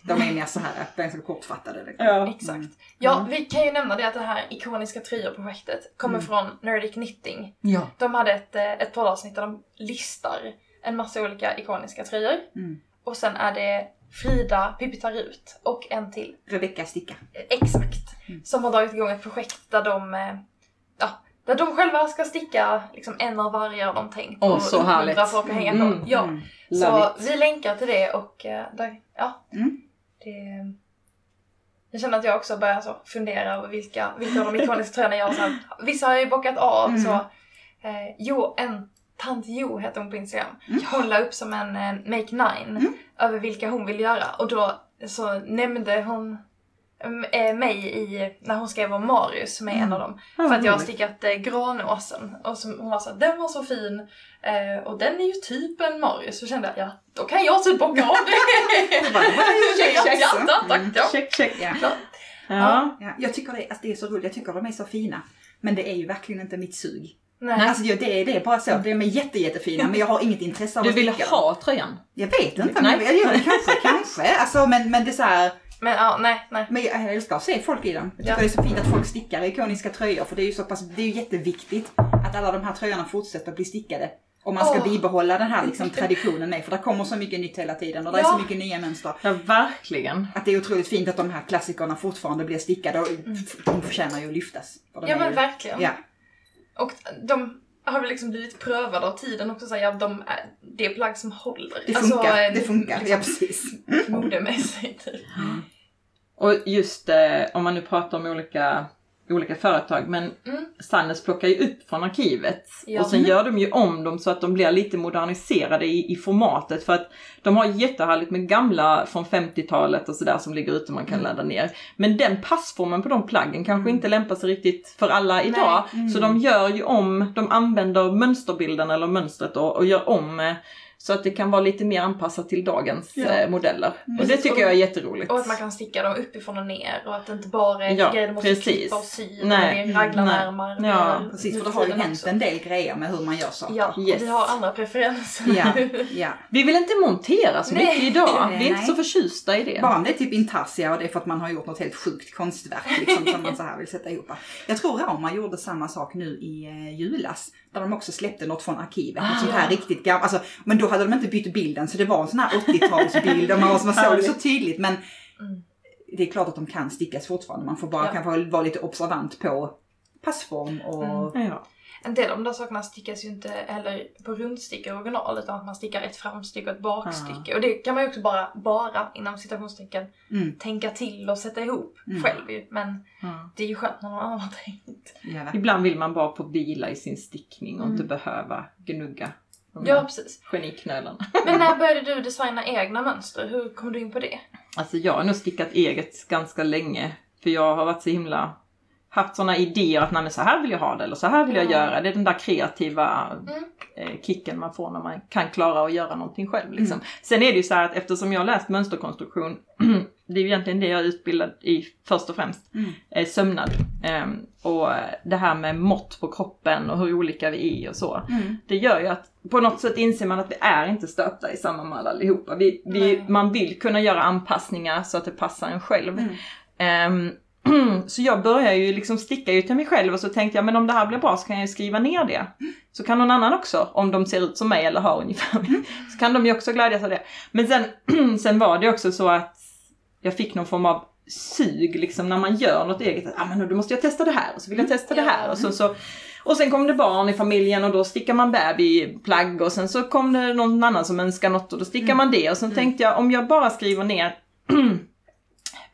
De är mer så här ganska kortfattade. Liksom. Ja. Exakt. Mm. Ja, vi kan ju nämna det att det här ikoniska tröjor-projektet kommer Mm. från Nerdic Knitting. ja. De hade ett, eh, ett poddavsnitt där de listar en massa olika ikoniska tröjor. Mm. Och sen är det Frida Pippitar ut och en till Rebecka sticka. Eh, Exakt. Mm. Som har dragit igång ett projekt där de, eh, ja, där de själva ska sticka liksom en av varje har de tänkt. Åh, och så härligt. folk att hänga på. Mm, Ja. Mm. Så it. vi länkar till det och eh, där, ja. Mm. Det, jag känner att jag också börjar så fundera över vilka, vilka av de ikoniska tröjorna jag har så här, Vissa har jag ju bockat av Mm. så. Eh, jo, en tant Jo heter hon på Instagram. Mm. Hon la upp som en eh, make nine Mm. över vilka hon vill göra och då så nämnde hon mig i, när hon skrev om Marius med en Mm. av dem. Ja, För att jag har stickat eh, Granåsen och så, hon var så här, den var så fin eh, och den är ju typ en Marius. Så kände jag, ja då kan jag typ bocka av det. Det det Check, check, ja, ja, tack, Mm. ja. Check, check. Ja. Klart. Ja. Ja, jag tycker det, alltså det är så roligt, jag tycker de är så fina. Men det är ju verkligen inte mitt sug. Nej. Alltså det är, det är bara så, de är jätte, jättefina men jag har inget intresse av Du att vill sticka dem. ha tröjan? Jag vet inte, Nej. men jag det kanske, kanske. Alltså men, men det är så här, Men ja, nej, nej. men jag älskar att se folk i dem. Jag tycker Ja. det är så fint att folk stickar ikoniska tröjor för det är ju så pass, det är ju jätteviktigt att alla de här tröjorna fortsätter att bli stickade. Om man ska Åh. bibehålla den här liksom, traditionen med, för det kommer så mycket nytt hela tiden och det är Ja. så mycket nya mönster. Ja, verkligen. Att det är otroligt fint att de här klassikerna fortfarande blir stickade och de förtjänar ju att lyftas. Ja är men ju, verkligen. Ja. Och de har väl liksom blivit prövade av tiden också. Så här, ja, de är, det är plagg som håller. Det funkar, eh, det funkar, liksom, ja precis. Modemässigt. typ. Och just eh, om man nu pratar om olika, olika företag, men Mm. Sannes plockar ju upp från arkivet Ja. och sen gör de ju om dem så att de blir lite moderniserade i, i formatet för att de har jättehärligt med gamla från 50-talet och sådär som ligger ute man kan ladda ner. Men den passformen på de plaggen kanske inte lämpar sig riktigt för alla idag. Mm. Så de gör ju om, de använder mönsterbilden eller mönstret och, och gör om eh, så att det kan vara lite mer anpassat till dagens Ja. eh, modeller. Och det tycker jag är jätteroligt. Och att man kan sticka dem uppifrån och ner och att det inte bara är Ja, grejer du måste precis. klippa och sy. Nej, det är. Ja, Precis, för det har ju hänt också. en del grejer med hur man gör saker. Ja, och Yes. vi har andra preferenser. Ja, ja. Vi vill inte montera så mycket idag. Vi är inte Nej. så förtjusta i det. Bara om det är typ intarsia och det är för att man har gjort något helt sjukt konstverk liksom, som man så här vill sätta ihop. Jag tror Rauma gjorde samma sak nu i eh, julas. Där de också släppte något från arkivet. Ah, sånt här ja. riktigt gammalt. Alltså, men då hade de inte bytt bilden så det var en sån här 80-talsbild och man, man såg det så tydligt. Men Mm. det är klart att de kan stickas fortfarande. Man får bara Ja. kanske vara lite observant på passform och... Mm. Ja. En del av de där sakerna stickas ju inte heller på rundstickor original utan att man stickar ett framstycke och ett bakstycke. Och det kan man ju också bara, bara inom citationstecken, Mm. tänka till och sätta ihop Mm. själv ju. Men Ja. det är ju skönt när någon annan har tänkt. Ja? Ibland vill man bara få vila i sin stickning och Mm. inte behöva gnugga de Ja, precis. geniknölen. Men när började du designa egna mönster? Hur kom du in på det? Alltså jag har nog stickat eget ganska länge. För jag har varit så himla haft sådana idéer att nej så här vill jag ha det eller så här vill jag Ja. göra. Det är den där kreativa Mm. eh, kicken man får när man kan klara att göra någonting själv. Liksom. Mm. Sen är det ju så här att eftersom jag läst mönsterkonstruktion det är ju egentligen det jag är utbildad i först och främst. Mm. Eh, sömnad. Ehm, och det här med mått på kroppen och hur olika vi är och så. Mm. Det gör ju att på något sätt inser man att vi är inte stöpta i samma mall allihopa. Vi, vi, man vill kunna göra anpassningar så att det passar en själv. Mm. Så jag börjar ju liksom sticka ut till mig själv och så tänkte jag men om det här blir bra så kan jag ju skriva ner det. Så kan någon annan också, om de ser ut som mig eller har ungefär Mm. så kan de ju också glädjas av det. Men sen, sen var det också så att jag fick någon form av sug liksom när man gör något eget. Att, ah, men då måste jag testa det här och så vill jag testa det här. Och, så, så, och sen kom det barn i familjen och då stickar man babyplagg och sen så kom det någon annan som önskar något och då stickar man det. Och sen tänkte jag om jag bara skriver ner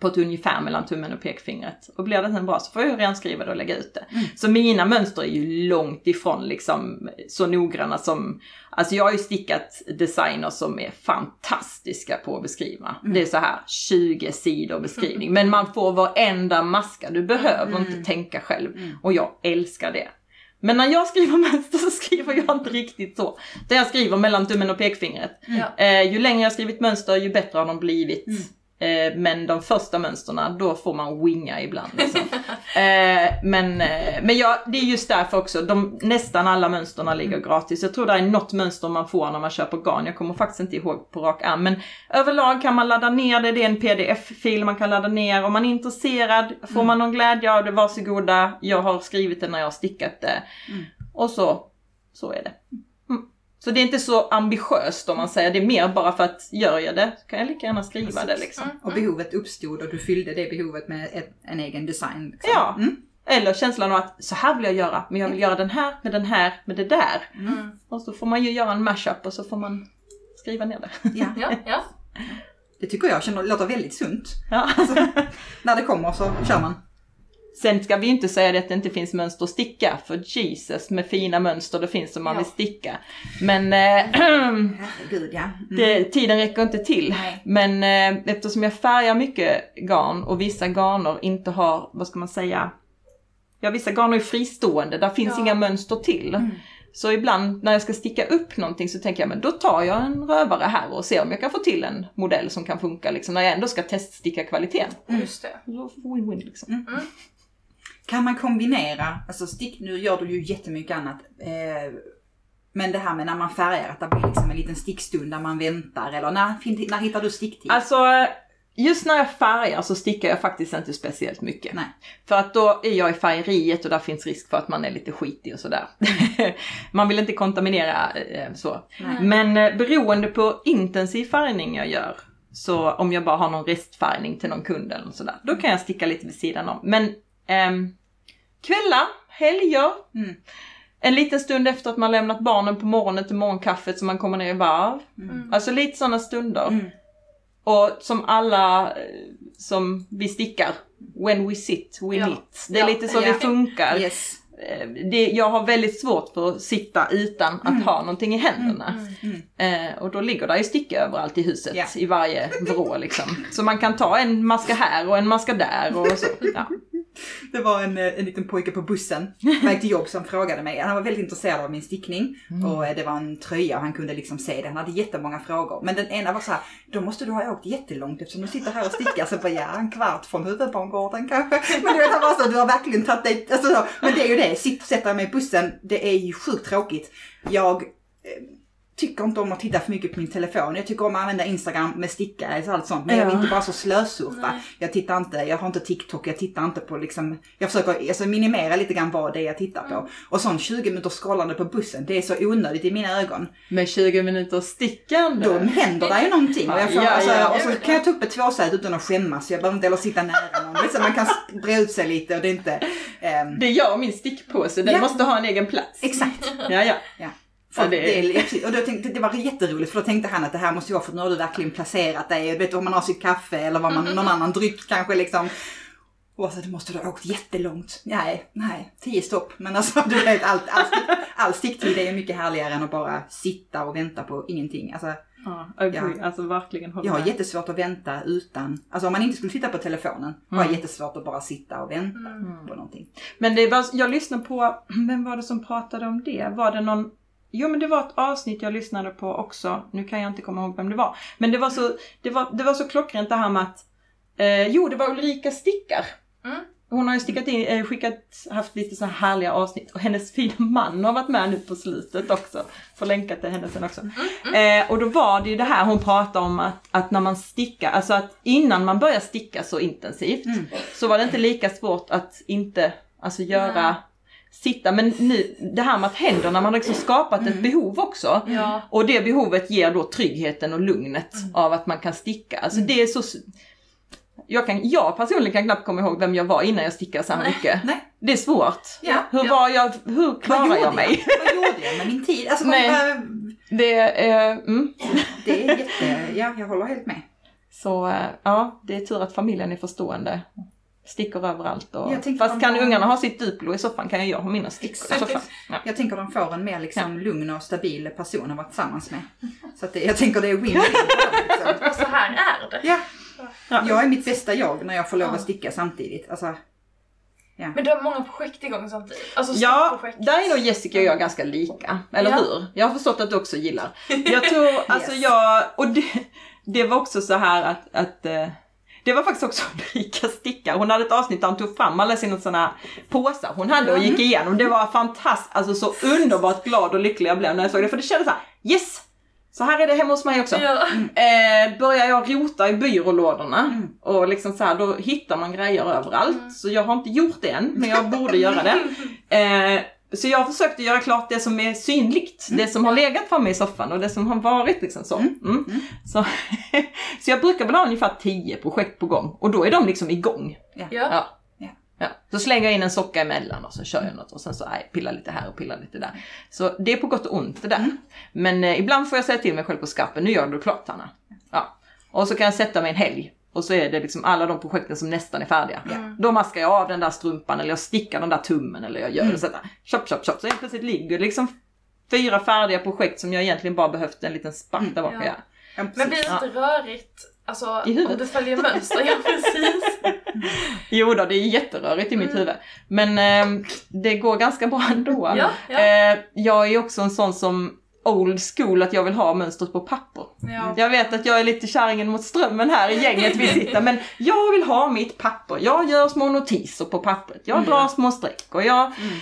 på ett ungefär mellan tummen och pekfingret. Och blir det sen bra så får jag renskriva det och lägga ut det. Så mina mönster är ju långt ifrån liksom så noggranna som, alltså jag har ju stickat designers som är fantastiska på att beskriva. Det är så här 20 sidor beskrivning. Men man får varenda maska, du behöver inte tänka själv. Och jag älskar det. Men när jag skriver mönster så skriver jag inte riktigt så. Där jag skriver mellan tummen och pekfingret. Ja. Eh, ju längre jag skrivit mönster ju bättre har de blivit. Eh, men de första mönsterna, då får man winga ibland. Liksom. eh, men eh, men ja, det är just därför också, de, nästan alla mönsterna ligger gratis. Jag tror det är något mönster man får när man köper garn, jag kommer faktiskt inte ihåg på rak arm. Men överlag kan man ladda ner det, det är en pdf-fil man kan ladda ner. Om man är intresserad, får man någon glädje av det, varsågoda. Jag har skrivit det när jag har stickat det. Och så, så är det. Mm. Så det är inte så ambitiöst om man säger, det är mer bara för att gör jag det så kan jag lika gärna skriva det liksom. Och behovet uppstod och du fyllde det behovet med ett, en egen design. Liksom. Ja. Mm. Eller känslan av att så här vill jag göra, men jag vill göra den här med den här med det där. Mm. Och så får man ju göra en mashup och så får man skriva ner det. Ja. Ja, ja. Det tycker jag känner, låter väldigt sunt. Ja. När det kommer så kör man. Sen ska vi inte säga att det inte finns mönster att sticka, för Jesus med fina mönster det finns som man Ja. vill sticka. Men eh, Herregud ja. Mm. det, tiden räcker inte till. Nej. Men eh, eftersom jag färgar mycket garn och vissa garner inte har, vad ska man säga, ja vissa garner är fristående, där finns Ja. inga mönster till. Mm. Så ibland när jag ska sticka upp någonting så tänker jag, men då tar jag en rövare här och ser om jag kan få till en modell som kan funka liksom, när jag ändå ska teststicka kvaliteten. Just det. Win-win liksom. Kan man kombinera, alltså stick, nu gör du ju jättemycket annat. Eh, men det här med när man färgar, att det blir liksom en liten stickstund där man väntar eller när, när hittar du sticktid? Alltså, just när jag färgar så stickar jag faktiskt inte speciellt mycket. Nej. För att då är jag i färgeriet och där finns risk för att man är lite skitig och sådär. man vill inte kontaminera eh, så. Nej. Men eh, beroende på intensiv färgning jag gör, så om jag bara har någon restfärgning till någon kund eller sådär, då kan jag sticka lite vid sidan om. Men ehm, kvällar, helger, Mm. en liten stund efter att man lämnat barnen på morgonen till morgonkaffet så man kommer ner i varv. Mm. Alltså lite sådana stunder. Mm. Och som alla eh, som vi stickar, when we sit, we Ja. meet. Det är Ja. lite så Ja. det funkar. Yes. Eh, Det, jag har väldigt svårt för att sitta utan att ha någonting i händerna. Mm. Eh, och då ligger det ju sticka överallt i huset, Ja. i varje vrå liksom. Så man kan ta en maska här och en maska där och så. Ja. Det var en, eh, en liten pojke på bussen på väg till jobb som frågade mig. Han var väldigt intresserad av min stickning och eh, det var en tröja och han kunde liksom se det. Han hade jättemånga frågor. Men den ena var så här, då måste du ha åkt jättelångt eftersom du sitter här och stickar. Så bara, ja, en kvart från huvudbangården kanske. Men du vet, han var så, du har verkligen tagit dig, alltså, så. Men det är ju det, sitt och sätta mig i bussen, det är ju sjukt tråkigt. Jag eh, tycker inte om att titta för mycket på min telefon. Jag tycker om att använda Instagram med stickare och allt sånt. Men jag vill Ja. inte bara så slösurfa. Nej. Jag tittar inte, jag har inte TikTok, jag tittar inte på liksom, jag försöker alltså minimera lite grann vad det är jag tittar på. Och sån 20 minuters scrollande på bussen, det är så onödigt i mina ögon. Med 20 minuter stickande. Då händer det ju någonting. Och, jag får, Ja, alltså, ja, och så kan jag ta upp ett tvåsäte utan att skämmas. Jag behöver inte heller sitta nära någon. Liksom, man kan bre ut sig lite och det är inte... ehm, Det gör min stickpåse, den Ja. måste ha en egen plats. exakt. Ja, ja. För det- det... är, och då tänkte, det var jätteroligt för då tänkte han att det här måste vara för nu har du verkligen placerat dig. Du vet om man har sitt kaffe eller vad man, någon annan dryck kanske liksom. Och så, du måste du ha åkt jättelångt. Nej, nej, tio stopp. Men alltså du vet, allt, all, stick, all sticktid är ju mycket härligare än att bara sitta och vänta på ingenting. Alltså, ja agree. Ja. Alltså verkligen jag har jättesvårt att vänta utan, alltså om man inte skulle titta på telefonen, har jag jättesvårt att bara sitta och vänta på någonting. Men det var, jag lyssnade på, vem var det som pratade om det? Var det någon Jo men det var ett avsnitt jag lyssnade på också, nu kan jag inte komma ihåg vem det var. Men det var så, det var, det var så klockrent det här med att Eh, jo, det var Ulrika Stickar. Mm. Hon har ju stickat in, eh, skickat, haft lite så här härliga avsnitt och hennes fina man har varit med nu på slutet också. Får länka till henne sen också. Eh, och då var det ju det här hon pratade om att, att när man stickar, alltså att innan man börjar sticka så intensivt Mm. så var det inte lika svårt att inte, alltså göra. Sitta, men nu, det här med att händerna, man har liksom skapat ett behov också. Ja. Och det behovet ger då tryggheten och lugnet Mm. av att man kan sticka. Alltså det är så... Jag, kan, jag personligen kan knappt komma ihåg vem jag var innan jag stickade så här Nej. mycket. Nej. Det är svårt. Ja. Hur Ja. var jag, hur klarar gjorde jag mig? Vad gjorde jag med min tid? Alltså, Nej. vad- Det, är, mm. det är jätte... Ja, jag håller helt med. Så eh, ja, det är tur att familjen är förstående. Stickor överallt och... Fast kan har- ungarna ha sitt Duplo i soffan kan ju jag ha mina stickor i Exakt. soffan. Ja. Jag tänker de får en mer liksom lugn och stabil person att vara tillsammans med. Så att det, jag tänker det är win-win. liksom. Och så här är det. Ja. Ja. Jag är mitt bästa jag när jag får lov Ja. att sticka samtidigt. Alltså, Men du har många projekt igång samtidigt. Alltså Ja, där är nog Jessica och jag ganska lika. Eller Ja. hur? Jag har förstått att du också gillar. Jag tror, alltså Yes. jag, och det, det var också så här att, att eh, det var faktiskt också Ulrika Sticka. Hon hade ett avsnitt där hon tog fram alla sina sådana påsar hon hade och gick igenom. Det var fantastiskt, alltså så underbart glad och lycklig jag blev när jag såg det. För det kändes så här: yes! Så här är det hemma hos mig också. Ja. Eh, börjar jag rota i byrålådorna Mm. och liksom så här, då hittar man grejer överallt. Så jag har inte gjort det än, men jag borde göra det. Eh, så jag har försökt att göra klart det som är synligt. Det som har legat framme i soffan och det som har varit liksom så. Mm. Så, så jag brukar väl ha ungefär 10 projekt på gång och då är de liksom igång. Ja. Ja. Ja. Ja. Så slänger jag in en socka emellan och så kör jag något och sen så aj, pillar lite här och pillar lite där. Så det är på gott och ont det där. Men eh, ibland får jag säga till mig själv på skarpen, nu gör du klart Hanna. Ja. Och så kan jag sätta mig en helg och så är det liksom alla de projekten som nästan är färdiga. Ja. Då maskar jag av den där strumpan eller jag stickar den där tummen eller jag gör det så där. Chop, chop, chop. Så helt plötsligt ligger det liksom fyra färdiga projekt som jag egentligen bara behövt en liten spark där bak. Ja. Ja. Men blir det inte rörigt? Alltså I huvudet? om du följer mönster, ja precis. Jo då, det är jätterörigt i mitt Mm. huvud. Men eh, det går ganska bra ändå. Ja, ja. Eh, jag är också en sån som old school att jag vill ha mönstret på papper. Ja. Jag vet att jag är lite kärringen mot strömmen här i gänget vi sitter men jag vill ha mitt papper. Jag gör små notiser på pappret. Jag Mm. drar små streck och jag Mm.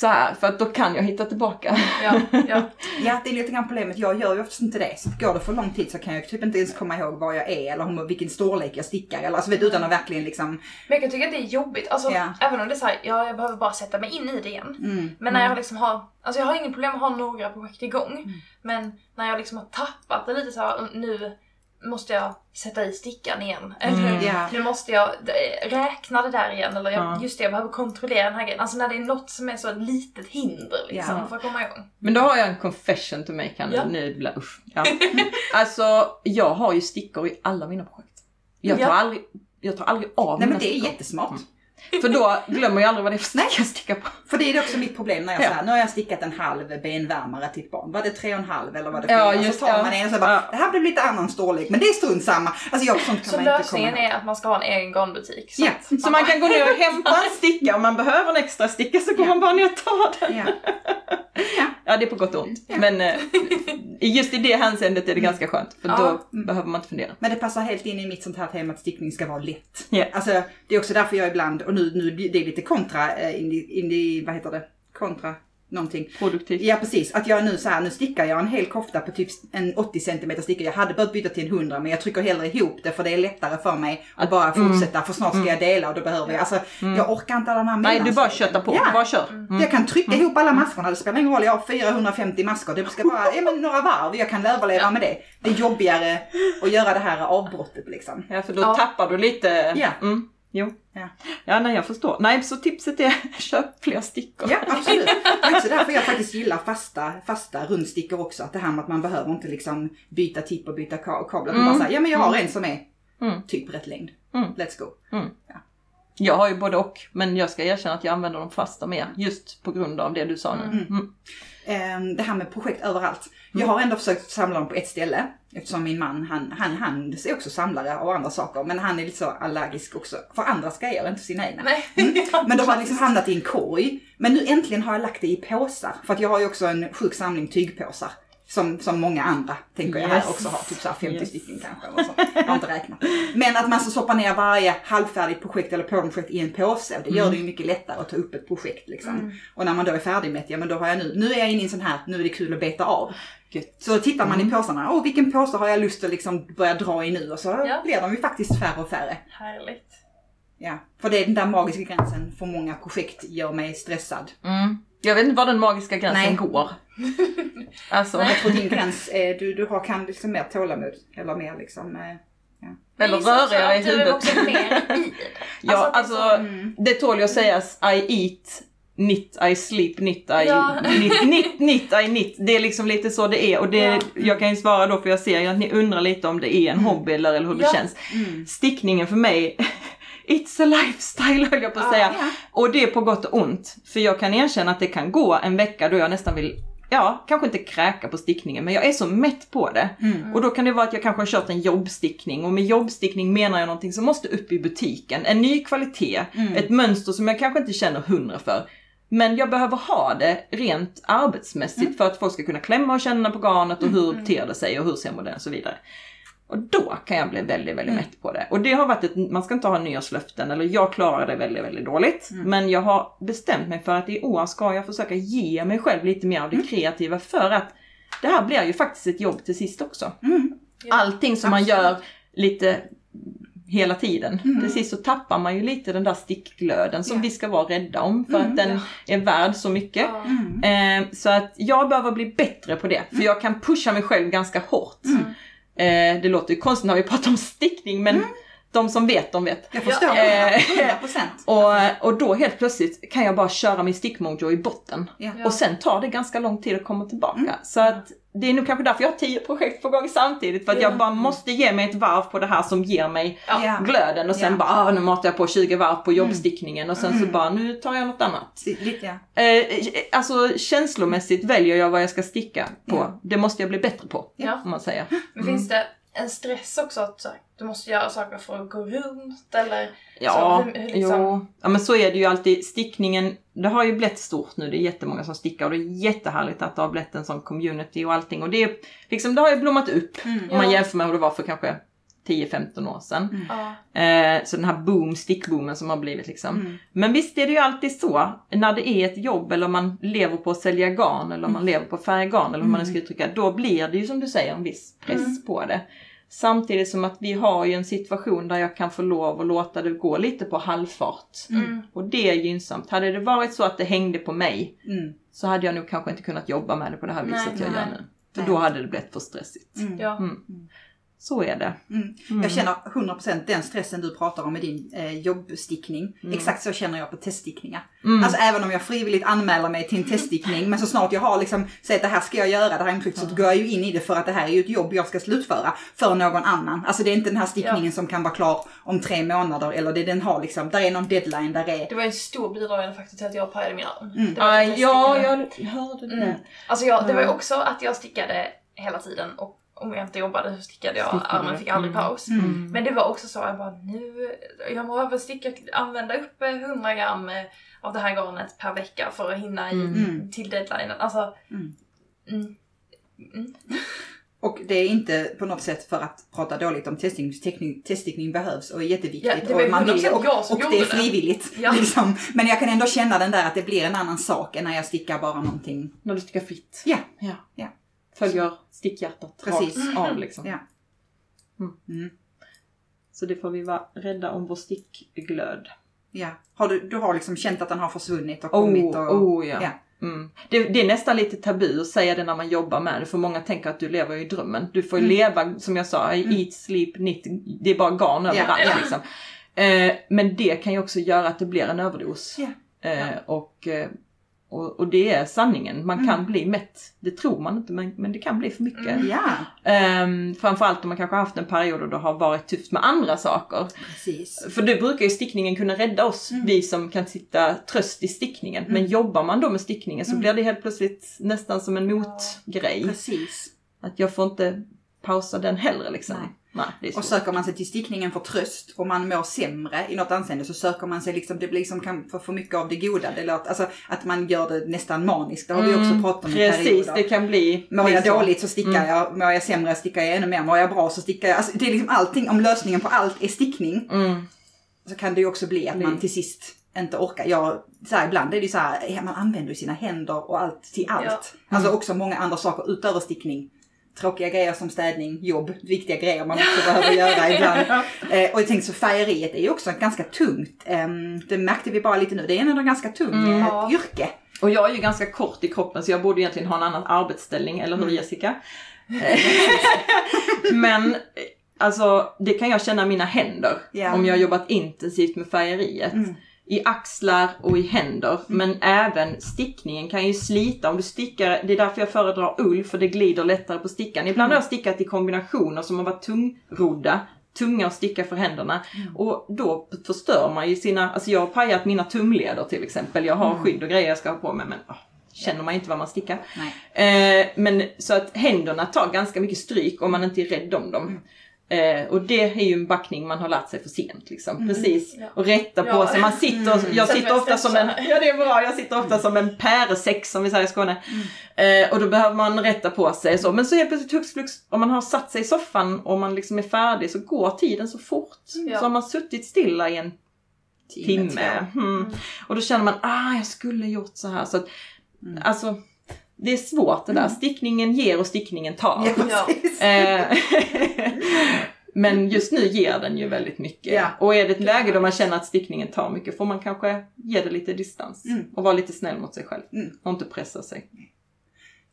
Så här för att då kan jag hitta tillbaka. Ja, ja. Ja, det är lite grann problemet. Jag gör ju oftast inte det. Så går det för lång tid så kan jag typ inte ens komma ihåg var jag är eller hur- vilken storlek jag stickar. Eller, alltså, vet, utan att verkligen liksom... Men jag kan tycka att det är jobbigt. Alltså, Ja. Även om det är såhär, ja jag behöver bara sätta mig in i det igen. Mm. Men när jag liksom har, alltså jag har ingen problem med att ha några projekt igång. Mm. Men när jag liksom har tappat det lite så här, nu måste jag sätta i stickan igen. Eller Mm. Ja. nu måste jag eh, räkna det där igen. Eller jag, Ja. just det, jag behöver kontrollera den här grejen. Alltså när det är något som är så ett litet hinder liksom Ja. för att komma igång. Men då har jag en confession till mig kan Ja. nu bli usch. Ja. Alltså jag har ju stickor i alla mina projekt. Jag tar Ja. aldrig, jag tar aldrig av Nej mina men det är stickor. jättesmart. För då glömmer jag aldrig vad det är för stickor jag stickar på. För det är också mitt problem när jag Ja. säger nu har jag stickat en halv benvärmare till ett barn. Var det tre och en halv eller var det Ja, fyra? just så tar det. man en och så bara, Ja. det här blir lite annan storlek men det är strunt samma. Alltså jag, sånt kan Så man inte komma lösningen ihåg. är att man ska ha en egen garnbutik. Så Ja. Så man kan gå ner och hämta en sticka om man behöver en extra sticka så går Ja. man bara ner och tar den. Ja. Ja det är på gott och ont. Men eh, just i det hänseendet är det ganska skönt för Ja. då behöver man inte fundera. Men det passar helt in i mitt sånt här tema att stickning ska vara lätt. Ja. Alltså det är också därför jag ibland, och nu, nu det är lite kontra, eh, in, i- in, i- vad heter det, kontra någonting. Produktivt. Ja precis, att jag nu så här, nu stickar jag en hel kofta på typ en 80 cm sticka. Jag hade behövt byta till en 100 men jag trycker hellre ihop det för det är lättare för mig att bara fortsätta för snart ska jag dela och då behöver jag, alltså jag orkar inte alla de här Nej du bara köttar på, Ja. bara kör. Mm. Jag kan trycka ihop alla maskorna, det spelar ingen roll, jag har 450 masker. Det ska bara, ja men några varv, jag kan överleva med det. Det är jobbigare att göra det här avbrottet liksom. Ja för då Ja. tappar du lite. Ja. Mm. Jo. Ja. Ja nej jag förstår. Nej så tipset är köp fler stickor. Ja, absolut. Det är också därför jag faktiskt gillar fasta, fasta rundstickor också. Att det här med att man behöver inte liksom byta tipp och byta ka- kablar. Man Mm. bara säger, ja men jag har en som är Mm. typ rätt längd. Mm. Let's go. Jag har ju både och men jag ska erkänna att jag använder dem fasta mer just på grund av det du sa nu. Mm. Ehm, det här med projekt överallt. Jag har ändå försökt samla dem på ett ställe. Eftersom min man, han, han, han är också samlare av andra saker. Men han är lite så allergisk också för andras grejer, inte sina egna. Nej. Men de har liksom hamnat i en korg. Men nu äntligen har jag lagt det i påsar. För att jag har ju också en sjuk samling tygpåsar. Som, som många andra, tänker jag här Yes. också har. Typ så här 50 Yes. stycken kanske. Jag har inte räknat. Men att man så stoppar ner varje halvfärdigt projekt eller pågående i en påse. Och det gör det ju mycket lättare att ta upp ett projekt. Liksom. Och när man då är färdig med det, ja men då har jag nu, nu är jag inne i en sån här, nu är det kul att beta av. Gött. Så tittar man i påsarna, åh vilken påse har jag lust att liksom börja dra i nu? Och så Ja. blir de ju faktiskt färre och färre. Härligt. Ja, för det är den där magiska gränsen för många projekt gör mig stressad. Mm. Jag vet inte var den magiska gränsen Nej. går. Alltså, Jag tror din gräns är, du, du har kan liksom mer tålamod. Eller mer liksom, eh, eller gissar också röra i att du är huvudet. också mer i det. Ja, det är alltså, så- mm. det tål ju att sägas I eat, knit, I sleep, knit, I, Ja. knit, knit, knit, I knit. Det är liksom lite så det är och det, Ja. jag kan ju svara då för jag ser ju att ni undrar lite om det är en hobby eller, eller hur det Ja. känns. mm. Stickningen för mig, it's a lifestyle höll jag på att Ja, säga. ja. Och det är på gott och ont. För jag kan erkänna att det kan gå en vecka då jag nästan vill Ja, kanske inte kräka på stickningen men jag är så mätt på det. Mm. Och då kan det vara att jag kanske har kört en jobbstickning och med jobbstickning menar jag någonting som måste upp i butiken. En ny kvalitet, Mm. ett mönster som jag kanske inte känner hundra för. Men jag behöver ha det rent arbetsmässigt Mm. för att folk ska kunna klämma och känna på garnet och hur ter det sig och hur ser modellen och så vidare. Och då kan jag bli väldigt, väldigt Mm. mätt på det. Och det har varit ett, man ska inte ha nyårslöften, eller jag klarar det väldigt, väldigt dåligt. Mm. Men jag har bestämt mig för att i år ska jag försöka ge mig själv lite mer av det Mm. kreativa för att det här blir ju faktiskt ett jobb till sist också. Mm. Ja. Allting som man Absolut. gör lite hela tiden. Mm. Till sist så tappar man ju lite den där stickglöden som Ja. vi ska vara rädda om för Mm, att den är värd så mycket. Mm. Eh, så att jag behöver bli bättre på det, för jag kan pusha mig själv ganska hårt. Mm. Eh, det låter ju konstigt när vi pratar om stickning, men de som vet, de vet. Jag förstår. Eh, 100 procent. Och, och då helt plötsligt kan jag bara köra min stickmojo i botten. Ja. Och sen tar det ganska lång tid att komma tillbaka. Så att det är nog kanske därför jag har tio projekt på gång samtidigt. För att jag Ja. bara måste ge mig ett varv på det här som ger mig. Ja. glöden. Och sen Ja. bara, ah, nu matar jag på 20 varv på jobbstickningen. Och sen så Mm. bara, nu tar jag något annat. Lite, ja. Eh, alltså känslomässigt väljer jag vad jag ska sticka på. Det måste jag bli bättre på. Ja. Om man säger. Men finns det en stress också att så, här, du måste göra saker för att gå runt eller? Ja, Så hur- hur liksom- jo. ja, men så är det ju alltid. Stickningen, det har ju blivit stort nu. Det är jättemånga som stickar och det är jättehärligt att det har blivit en sån community och allting. Och det, är, liksom, det har ju blommat upp Mm. om man Ja. jämför med hur det var för kanske 10-15 år sedan. Ja. Eh, så den här boom, stickboomen som har blivit liksom. Mm. Men visst är det ju alltid så, när det är ett jobb eller man lever på att sälja garn eller man lever på att färga garn eller hur man nu ska uttrycka då blir det ju som du säger en viss press Mm. på det. Samtidigt som att vi har ju en situation där jag kan få lov att låta det gå lite på halvfart. Mm. Och det är gynnsamt. Hade det varit så att det hängde på mig Mm. så hade jag nog kanske inte kunnat jobba med det på det här Nej, viset jag nej. gör nu. För Nej. då hade det blivit för stressigt. Mm. Ja. Så är det. Mm. Mm. Jag känner 100% den stressen du pratar om med din eh, jobbstickning. Mm. Exakt så känner jag på teststickningar. Mm. Alltså även om jag frivilligt anmäler mig till en teststickning men så snart jag har liksom sagt att det här ska jag göra, det här är intryck, så går jag ju in i det för att det här är ju ett jobb jag ska slutföra för någon annan. Alltså det är inte den här stickningen som kan vara klar om tre månader eller det den har liksom, där är någon deadline, där är... Det var en stor bidragande faktor till att jag pajade min arm. Mm. Det ja, jag hörde det. Mm. Alltså jag, det var ju Ja. också att jag stickade hela tiden och om jag inte jobbade så stickade jag. Stickade Armen fick aldrig Mm. paus. Mm. Men det var också så jag bara nu, jag behöver sticka, använda upp eh, 100 gram eh, av det här garnet per vecka för att hinna i, Mm. till deadlinen. Alltså, Mm. mm. Mm. Och det är inte på något sätt för att prata dåligt om testning, testning, teststickning behövs och är jätteviktigt. Ja, det och man vill 100% och, och gjorde det är det. frivilligt. Ja. Liksom. Men jag kan ändå känna den där att det blir en annan sak än när jag stickar bara någonting. När du stickar fritt. Ja, Ja. Ja. Följer stickhjärtat rakt av liksom. Ja. Mm. Mm. Så det får vi vara rädda om vår stickglöd. ja. Har du, du har liksom känt att den har försvunnit och kommit Oh, och... oh ja. ja. Mm. Det, det är nästan lite tabu att säga det när man jobbar med det för många tänker att du lever i drömmen. Du får ju Mm. leva, som jag sa, i eat, sleep, knit. Det är bara garn överallt ja. liksom. Eh, men det kan ju också göra att det blir en överdos. Ja. Eh, och, eh, och, och det är sanningen. Man kan Mm. bli mätt. Det tror man inte men, men det kan bli för mycket. Mm. Ja, Ehm, framförallt om man kanske har haft en period då det har varit tufft med andra saker. precis. För det brukar ju stickningen kunna rädda oss, Mm. vi som kan sitta tröst i stickningen. Men Mm. jobbar man då med stickningen så Mm. blir det helt plötsligt nästan som en motgrej. Precis. Att jag får inte pausa den heller liksom. Nej. Nej, Och söker man sig till stickningen för tröst och man mår sämre i något anseende så söker man sig liksom, det blir liksom kan få för mycket av det goda. Det låter, alltså att man gör det nästan maniskt. Det har vi också pratat om i Mm, Precis, perioder. det kan bli... Mår jag dåligt så stickar jag, mår jag sämre stickar jag ännu mer, mår jag bra så stickar jag. Alltså det är liksom allting, om lösningen på allt är stickning Mm. så kan det ju också bli att man till sist inte orkar. Jag, så här, ibland är det ju så här, man använder ju sina händer och allt till allt. Ja. Alltså också många andra saker utöver stickning. Tråkiga grejer som städning, jobb, viktiga grejer man också behöver göra ibland. Eh, och jag tänkte så färgeriet är ju också ganska tungt. Ehm, det märkte vi bara lite nu, det är ändå ganska tungt Mm. eh, yrke. Och jag är ju ganska kort i kroppen så jag borde egentligen ha en annan arbetsställning, eller hur Jessica? Eh, Men eh, alltså det kan jag känna mina händer Ja. om jag har jobbat intensivt med färgeriet. Mm. I axlar och i händer. Men även stickningen kan ju slita om du stickar. Det är därför jag föredrar ull för det glider lättare på stickan. Ibland har jag stickat i kombinationer som har varit tungrodda. Tunga att sticka för händerna. Och då förstör man ju sina, alltså jag har pajat mina tumleder till exempel. Jag har skydd och grejer jag ska ha på mig men åh, känner man inte vad man stickar. Eh, men så att händerna tar ganska mycket stryk om man inte är rädd om dem. Eh, och det är ju en backning man har lärt sig för sent liksom. Precis. Ja. Och rätta på Ja. sig. Man sitter, jag Sätt sitter ofta som en, ja det är bra, jag sitter ofta som en päresex som vi säger i Skåne. Eh, och då behöver man rätta på sig så. Men så helt plötsligt hux flux, om man har satt sig i soffan och man liksom är färdig så går tiden så fort. Ja. Så har man suttit stilla i en timme. två. Mm. Och då känner man, ah jag skulle gjort så här. Så att, Alltså, det är svårt det där. Stickningen ger och stickningen tar. Ja. Eh, Men just nu ger den ju väldigt mycket. Ja. Och är det ett läge då man känner att stickningen tar mycket får man kanske ge det lite distans. Mm. Och vara lite snäll mot sig själv. Mm. Och inte pressa sig.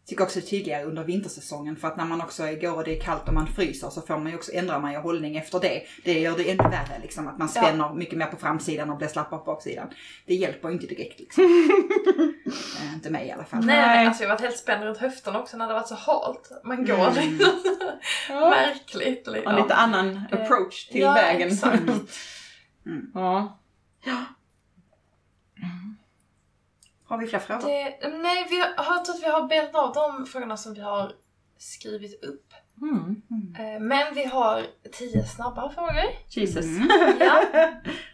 Tycker också det är tydligare under vintersäsongen för att när man också går och det är kallt och man fryser så får man ju också ändra man ju hållning efter det. Det gör det ännu värre liksom att man Ja. spänner mycket mer på framsidan och blir slappare på baksidan. Det hjälper ju inte direkt liksom. Eh, inte mig i alla fall. Nej, Nej. men alltså jag har varit helt spänd runt höfterna också när det varit så halt. Man går Mm. liksom Ja. märkligt. Liksom. Och lite annan approach till ja, vägen. exakt. Mm. ja. Har vi fler frågor? Det, nej, vi har, jag tror att vi har betat av de frågorna som vi har skrivit upp. Mm. Eh, Men vi har tio snabba frågor. Jesus. Mm. Ja,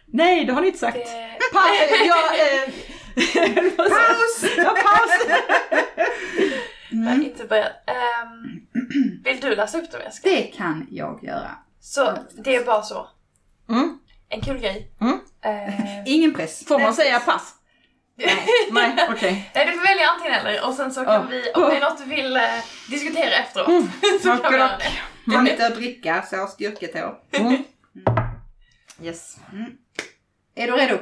Nej, det har ni inte sagt. det, Pa ja, eh, Paus! ja, paus! jag har inte börjat. Ehm, vill du läsa upp dem Jessica? Det kan jag göra. Så det är bara så. Mm. En kul grej. Mm. Eh, Ingen press. Får man säga pass? Nej, Nej, okej. du får välja antingen eller och sen så kan Oh. vi, om det är något du vill eh, diskutera efteråt, så kan vi göra det. Har lite att dricka, så styrketår. Mm. Yes. Är du redo?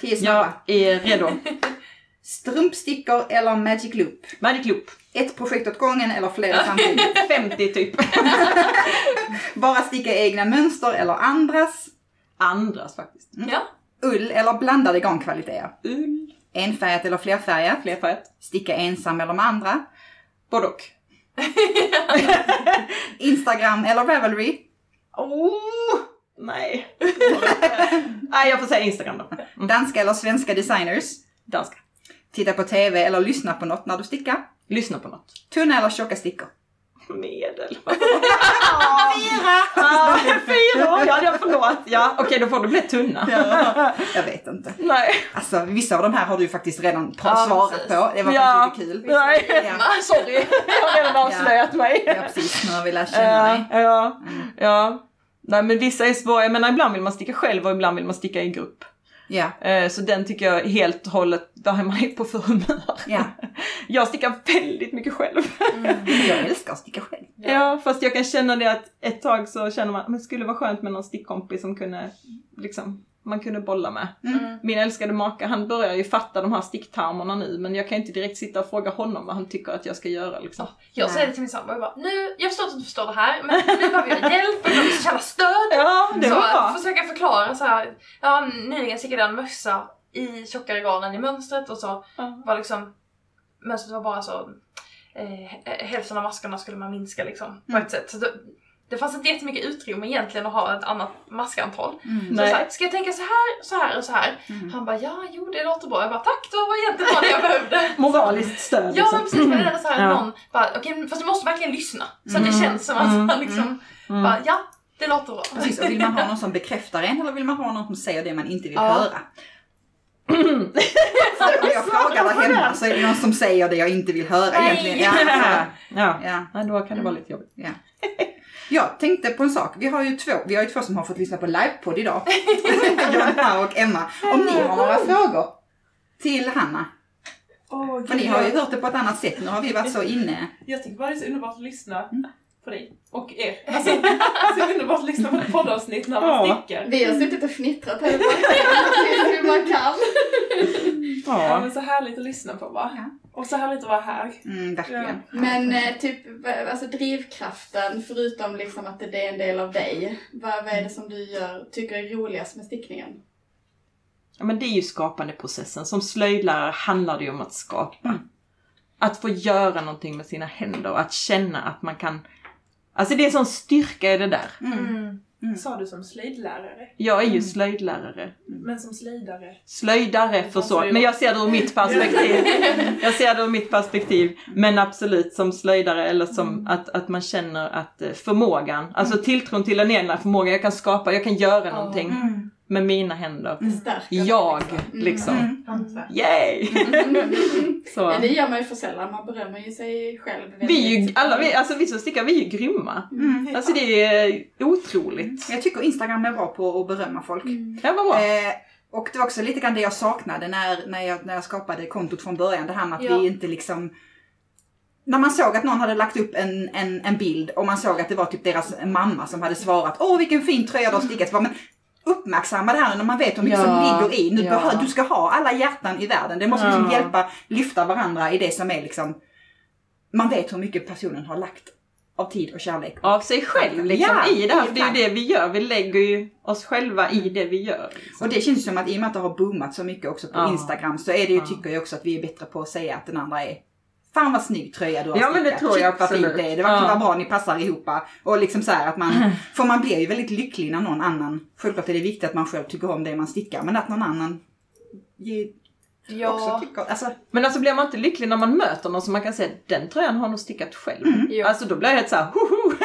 Tio snabba. Jag är redo. Strumpstickor eller Magic Loop? Magic Loop. Ett projekt åt gången eller flera samtidigt? 50 typ. Bara sticka egna mönster eller andras? Andras faktiskt. Ja. Ull eller blandade garnkvaliteter? Ull. Enfärgat eller flerfärgat? Flerfärgat. Sticka ensam eller med andra? Både och. Instagram eller Ravelry? Oh, nej. nej, jag får säga Instagram då. Mm. Danska eller svenska designers? Danska. Titta på TV eller lyssna på något när du stickar? Lyssna på något. Tunna eller tjocka stickor? Medel. Fyra! Ah, fyra! Ja, ja, förlåt. Ja, okej, då får det bli tunna. Jag vet inte. Nej. Alltså vissa av de här har du ju faktiskt redan Ja, svarat precis. på. Det var Ja. faktiskt lite kul. Nej. Ja. Sorry, jag har redan avslöjat mig. Ja precis, nu har vi lärt känna dig. Ja, ja, ja. Nej men vissa är svåra, jag menar ibland vill man sticka själv och ibland vill man sticka i grupp. Ja, Eh, Så den tycker jag helt och hållet, man är på för humör. ja. Jag stickar väldigt mycket själv. Jag älskar att sticka själv. Ja, fast jag kan känna det att ett tag så känner man, men det skulle vara skönt med någon stickkompis som kunde, liksom, man kunde bolla med. Mm. Min älskade maka, han börjar ju fatta de här sticktermerna nu, men jag kan inte direkt sitta och fråga honom vad han tycker att jag ska göra liksom. Jag säger det till min sambo, jag bara, nu, jag förstår att du inte förstår det här, men nu behöver jag hjälp, jag behöver känna stöd. Ja, det så var bra. försöka förkåra så här. ja nyligen stickade jag en mössa i tjockare garn i mönstret och så Ja. var liksom, mönstret var bara så, eh, hälften av maskarna skulle man minska liksom på Mm. ett sätt. Så det, det fanns inte jättemycket utrymme egentligen att ha ett annat maskantal. Mm. Så, så här, ska jag tänka så här, så här och så här? Mm. Han bara, ja jo det låter bra. Jag bara, tack det var egentligen vad jag behövde. Moraliskt stöd Ja liksom. men precis, men det är så här Ja. någon bara, okej fast du måste verkligen lyssna. Så att det Mm. känns som att Mm. han liksom Mm. bara, ja. Det låter bra. Precis, och vill man ha någon som bekräftar en eller vill man ha någon som säger det man inte vill Ja. höra? Så om jag frågar där hemma så är det någon som säger det jag inte vill höra Nej. egentligen. Ja, ja, Ja, ja. ja då kan det vara lite jobbigt. Ja. Jag tänkte på en sak. Vi har ju två, vi har ju två som har fått lyssna på livepodd idag. Johanna och Emma. Om ni har några frågor till Hanna. Åh, För ni har ju hört det på ett annat sätt. Nu har vi varit så inne. jag tycker bara det är så underbart att lyssna på dig och er. Alltså, så underbart att lyssna på ett poddavsnitt när man Ja. stickar. Vi har suttit och fnittrat här till hur man kan. Ja, Ja. men så härligt att lyssna på va? Ja. Och så härligt att vara här. Mm, verkligen. Men eh, typ, alltså drivkraften, förutom liksom att det är en del av dig, vad, vad är det som du gör, tycker är roligast med stickningen? ja, men det är ju skapandeprocessen. Som slöjdlärare handlar det ju om att skapa. Mm. Att få göra någonting med sina händer och att känna att man kan... Alltså det är sån styrka i det där. Mm. Sa du som slöjdlärare? Jag är Mm. ju slöjdlärare. Men som slöjdare? Slöjdare för så, men jag ser det ur mitt perspektiv. Jag ser det ur mitt perspektiv. Men absolut som slöjdare eller som Mm. att, att man känner att eh, förmågan, alltså tilltron till den egna förmågan, jag kan skapa, jag kan göra någonting Mm. Med mina händer. Det stärker Jag, liksom. liksom. Mm. Yay! Så. Ja, det gör man ju för sällan, man berömmer ju sig själv. Vi är ju, alla vi, alltså vi som stickar, vi är ju grymma. Mm. Alltså det är otroligt. Jag tycker Instagram är bra på att berömma folk. Det var bra. Eh, och det var också lite grann det jag saknade när, när, jag, när jag skapade kontot från början. Det här med att Ja. vi inte liksom... När man såg att någon hade lagt upp en, en, en bild och man såg att det var typ deras mamma som hade svarat Åh vilken fin tröja du har stickat. Men uppmärksamma det här när man vet hur mycket som Ja, ligger i. Nu ja. behö, du ska ha alla hjärtan i världen. Det måste Ja. liksom hjälpa, lyfta varandra i det som är liksom... Man vet hur mycket personen har lagt av tid och kärlek. Av sig själv liksom Ja, i det här, för det är ju det vi gör. Vi lägger ju oss själva i det vi gör. liksom. Och det känns som att i och med att det har boomat så mycket också på. Instagram så är det ju, tycker jag också att vi är bättre på att säga att den andra är Fan vad snygg tröja du har Ja, men det tror jag Shit, vad fint absolut. det är. Det verkar Ja. vara bra, ni passar ihop. Och liksom så här att man, för man blir ju väldigt lycklig när någon annan, självklart är det viktigt att man själv tycker om det man stickar, men att någon annan ge, också Ja. tycker, alltså, Men alltså blir man inte lycklig när man möter någon som man kan säga den tröjan har nog stickat själv. Jo. Alltså då blir jag helt såhär!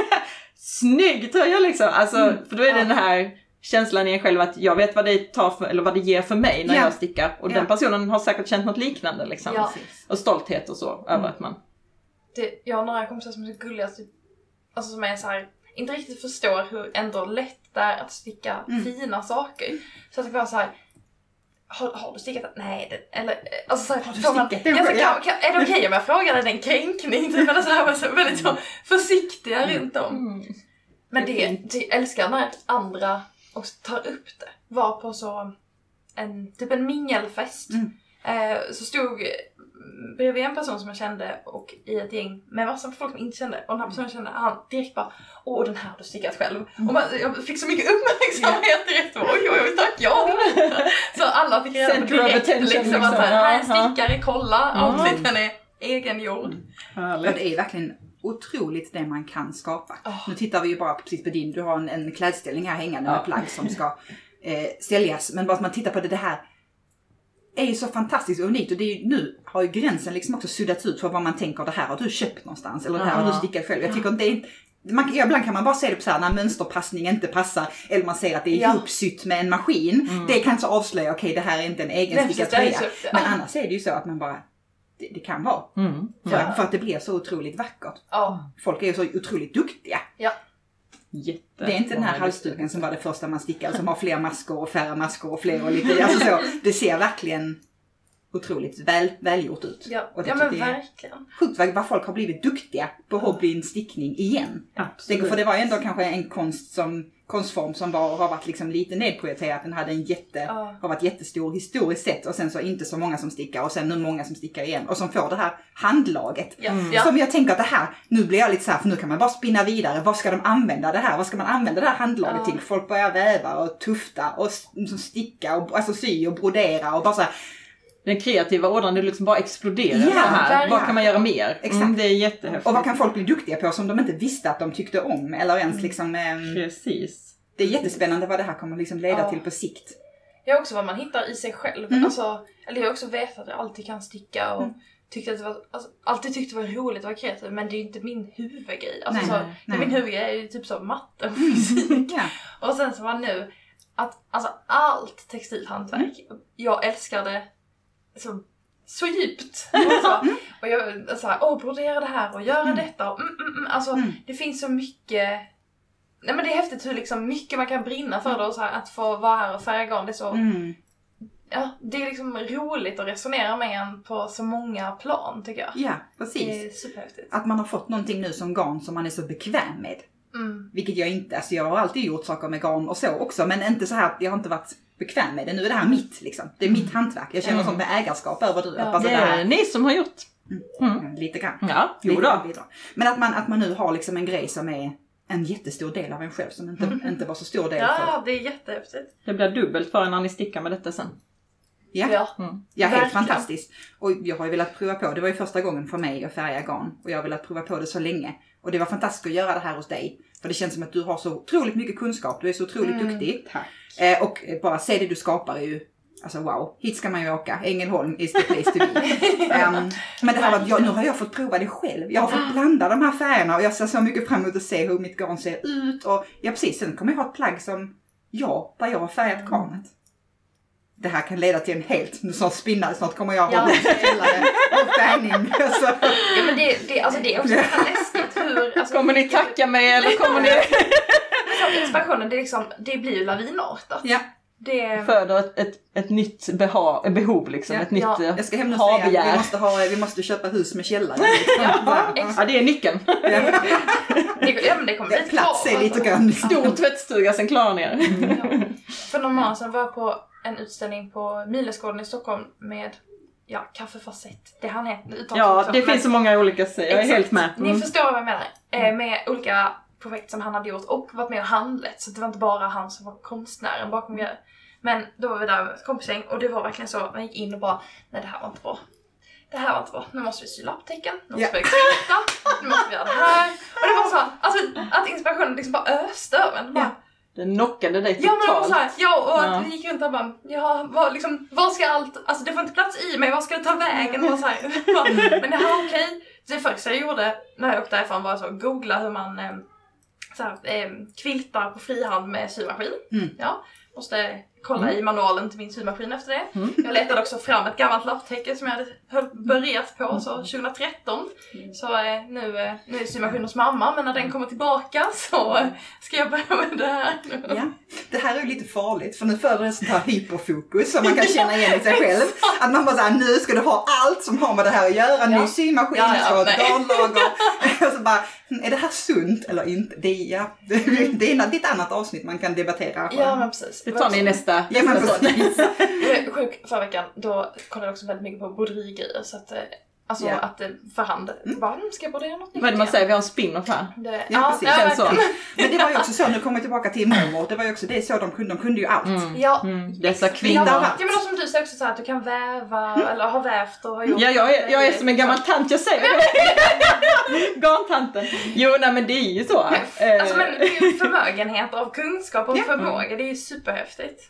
Snygg tröja liksom! Alltså, för då är det Ja. den här känslan i en själv att jag vet vad det tar för, eller vad det ger för mig när Ja. jag stickar. Och Ja. den personen har säkert känt något liknande liksom. Ja. Och stolthet och så över att man... Det, jag har några kompisar som är så gulliga, typ, alltså som är så här, inte riktigt förstår hur ändå lätt det är att sticka Mm. fina saker. Så att det vara så här. Har, har du stickat den? Nej, det, eller alltså så här, Har du får man- stickat den ja, så själv? kan, kan, Är det okej om jag frågar? Är det en kränkning? Typ, eller så här, men så, väldigt så försiktiga runt om. Mm. Men Det det, älskar när andra också tar upp det. Var på så en, typ en mingelfest. Mm. Eh, så stod mm, bredvid en person som jag kände och i ett gäng med med folk som jag inte kände. Och den här personen kände han direkt bara Åh den här har du stickat själv. Och man, jag fick så mycket uppmärksamhet direkt. Oj oj oj tack ja. så alla fick reda på direkt attention, liksom, liksom. att så här, här är en stickare, kolla Ja. outfiten är egengjord. Ja, det är verkligen otroligt det man kan skapa. Oh. Nu tittar vi ju bara precis på din, du har en, en klädställning här hängande Ja. med plagg som ska eh, säljas. Men bara att man tittar på det, det här är ju så fantastiskt och unikt och det är ju, nu har ju gränsen liksom också suddats ut för vad man tänker det här har du köpt någonstans eller det här har du Ja. stickat själv. Jag tycker inte det är man, ibland kan man bara se det på så här när mönsterpassning inte passar eller man ser att det är Ja. ihopsytt med en maskin. Mm. Det kan så avslöja, okej det här är inte en Nej, egenstickad tröja. Men annars är det ju så att man bara, det, det kan vara. Mm. För, Ja. för att det blir så otroligt vackert. Ja. Folk är ju så otroligt duktiga. Jätte. Det är inte den här halsduken som var det första man stickade som har fler maskor och färre maskor och fler och lite, alltså så. Det ser verkligen otroligt väl, välgjort ut. Ja, Och det ja men verkligen. Sjukt vad, vad folk har blivit duktiga på hobbyn stickning igen. Absolut. För det var ju ändå kanske en konst som, konstform som var, har varit liksom lite nedprioriterad. Den hade en jätte, Ja. har varit jättestor historiskt sett och sen så inte så många som stickar och sen nu många som stickar igen och som får det här handlaget. Ja. Mm. Som jag tänker att det här, nu blir jag lite så här, för nu kan man bara spinna vidare. Vad ska de använda det här? Vad ska man använda det här handlaget Ja. till? Folk börjar väva och tufta och liksom sticka och alltså sy och brodera och bara så här, Den kreativa ådran, det liksom bara exploderar Ja, så här. verkligen. Vad kan man göra mer? Exakt. Mm, det är jättehäftigt. Och vad kan folk bli duktiga på som de inte visste att de tyckte om? Eller ens liksom, ehm, Precis. det är jättespännande vad det här kommer liksom leda Ja. till på sikt. Det är också vad man hittar i sig själv. Mm. Alltså, eller jag har också vetat att jag alltid kan sticka och Mm. tyckte att det var, alltså, alltid tyckte det var roligt att vara kreativ men det är ju inte min huvudgrej. Alltså, Nej, så, nej. min huvudgrej är ju typ så matte och fysik. Ja. Och sen så var nu att alltså allt textilhantverk, jag älskar det så, så djupt. Och, så, och jag så här, åh brodera det här och göra detta och mm, mm, mm. Alltså Mm. det finns så mycket Nej men det är häftigt hur liksom mycket man kan brinna för det och så här, att få vara här och färga garn, det är så Mm. Ja, det är liksom roligt att resonera med en på så många plan tycker jag. Ja, Det precis. är superhäftigt. Att man har fått någonting nu som garn som man är så bekväm med. Mm. Vilket jag inte, alltså jag har alltid gjort saker med garn och så också, men inte så här att jag har inte varit bekväm med det. Nu är det här mitt liksom. Det är mitt hantverk. Jag känner Mm. med ägarskap över det. Ja, bara Det sådär, är ni som har gjort. mm, lite grann. Ja, jo då. Men att man, att man nu har liksom en grej som är en jättestor del av en själv som inte, inte var så stor del för. Ja, det är jättehäftigt. Det blir dubbelt för när ni stickar med detta sen. Ja, Ja. ja helt verkligen. fantastiskt. Och jag har ju velat prova på, det var ju första gången för mig att färga garn och jag har velat prova på det så länge. Och det var fantastiskt att göra det här hos dig. För det känns som att du har så otroligt mycket kunskap, du är så otroligt Mm. duktig. Eh, och bara se det du skapar är ju, alltså wow, hit ska man ju åka. Ängelholm is the place to be. Ehm, men det här var, att jag, nu har jag fått prova det själv. Jag har fått blanda de här färgerna och jag ser så mycket fram emot att se hur mitt garn ser ut. Och ja precis, sen kommer jag ha ett plagg som jag, där jag har färgat garnet. Det här kan leda till en helt, nu snart spinna, snart kommer jag ha Ja. källare av färgning. Alltså, Ja men det, det, alltså det är också läskigt hur... Alltså, Kommer ni tacka mig eller kommer ni inspirationen, det, är liksom, det blir ju lavinartat. ja, Det, föda ett, ett, ett nytt beha, behov liksom? Ja. ett nytt Ja. eh, jag ska hem och säga att vi måste, ha, vi måste köpa hus med källare. Ja, Ja, det är nyckeln. det, ja men det kommer bli Plats är lite grann. Stor tvättstuga, sen klarar ni er. Ja. För någon månad sedan var jag på en utställning på Milesgården i Stockholm med ja, kaffefacett. Det han heter. uttalas Ja, också, det men- finns så många olika sätt. Jag är helt med. Ni Mm. förstår vad jag menar. Eh, med olika projekt som han hade gjort och varit med och handlat. Så det var inte bara han som var konstnären bakom det. Men då var vi där med ett kompisgäng och det var verkligen så, man gick in och bara nej det här var inte bra. Det här var inte bra. Nu måste vi sy lapptäcken, nu måste Ja. vi kvitta, nu måste vi göra det här. Och det var så, alltså att inspirationen liksom bara öste över en. Bara, Det knockade dig Ja men det var totalt. såhär, ja och Ja. gick runt och bara, ja vad, liksom, vad ska allt, alltså det får inte plats i mig, vad ska det ta vägen? Och så här, men det här okej. Så det första jag gjorde när jag åkte därifrån var så att googla hur man eh, så här, eh, kviltar på frihand med symaskin. Mm. Ja, måste kolla i manualen till min symaskin efter det. Mm. Jag letade också fram ett gammalt lapptäcke som jag hade höll, börjat på så 2013. Så eh, nu, eh, nu är symaskin hos mamma men när den kommer tillbaka så eh, ska jag börja med det här. Ja. Det här är ju lite farligt för nu föder det sånt här hyperfokus som man kan känna igen i sig själv. Att man bara såhär, nu ska du ha allt som har med det här att göra. Ny symaskin, Ja, ja, garnlager. Och så bara, "Hm, är det här sunt eller inte? Det är, ja, det, är ett annat avsnitt man kan debattera. Ja men precis. Det tar ni i nästa. Ja, men nästa är sjuk förra veckan, då kollade jag också väldigt mycket på broderigrejer så att eh, Alltså Ja. att eh, för hand, bara mm, ska jag brodera något nytt Vad är det man säger? Vi har en spin-off här. Det, Ja, precis. ja, Känns så. Men det var ju också så, nu kommer jag tillbaka till mormor, det var ju också det så de kunde, de kunde ju allt. Mm. Ja, Mm. Dessa kvinnor. Ja. men då som du säger också så här, att du kan väva eller ha vävt och ha gjort Ja, jag är, jag är som en gammal tant, jag säger det. Garntanten. Jo, nej men det är ju så. Eh, Alltså men det är ju förmögenhet av kunskap och Ja. förmåga, det är ju superhäftigt.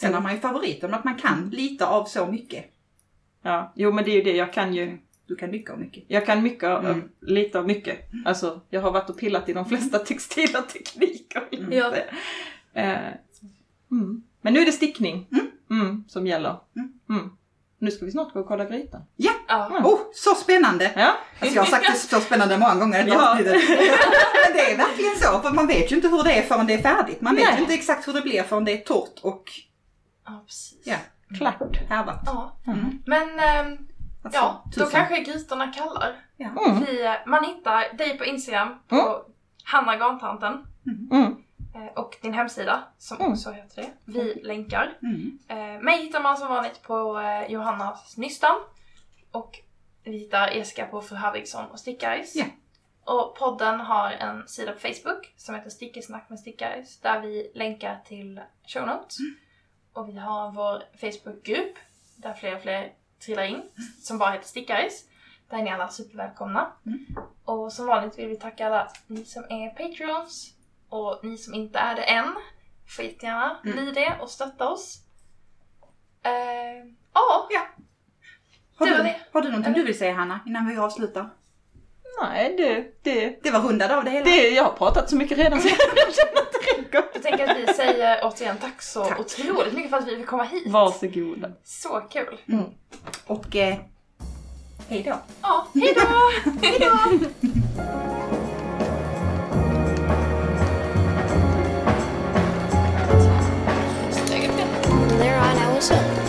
Sen har man ju favoriter, men att man kan lite av så mycket. Ja, jo men det är ju det, jag kan ju Du kan mycket av mycket. Jag kan mycket av, Mm. lite av mycket. Alltså, jag har varit och pillat i de flesta textila tekniker. jag Ja. Eh, mm. Men nu är det stickning mm, som gäller. Mm. Nu ska vi snart gå och kolla grytan. Ja! Ja. Mm. Oh, så spännande! Ja, Alltså jag har sagt det så spännande många gånger i Ja. avsnittet. Men det är verkligen så, för man vet ju inte hur det är förrän det är färdigt. Man vet Nej. ju inte exakt hur det blir förrän det är torrt och Ja, precis. ja, klart. härvat. Ja. Mm. Men ehm, Alltså, ja, då tusen. kanske grytorna kallar. Ja. Mm. Vi, eh, man hittar dig på Instagram på Mm. Hanna Garntanten Mm. eh, och din hemsida som Mm. också heter det. Vi länkar. Mm. Eh, mig hittar man som vanligt på eh, Johannas Nystan och vi hittar Eska på Fru Harvigsson och Stickaris. Ja. Och podden har en sida på Facebook som heter Stickesnack med Stickaris där vi länkar till show notes. Mm. Och vi har vår Facebookgrupp där fler och fler trillar in som bara heter Stickaris. Där är ni alla supervälkomna. Mm. Och som vanligt vill vi tacka alla ni som är Patreons och ni som inte är det än får jättegärna Mm. bli det och stötta oss. Eh, ja, Har Det du, var det. har du någonting du vill säga Hanna innan vi avslutar? Nej, det, det, Det var rundat av det hela. det, jag har pratat så mycket redan så Varsågod. Jag tänker att vi säger återigen tack så tack. otroligt mycket för att vi fick komma hit. Varsågoda. Så kul. Mm. Och eh, hej. Ja, hejdå! Hejdå! hej då.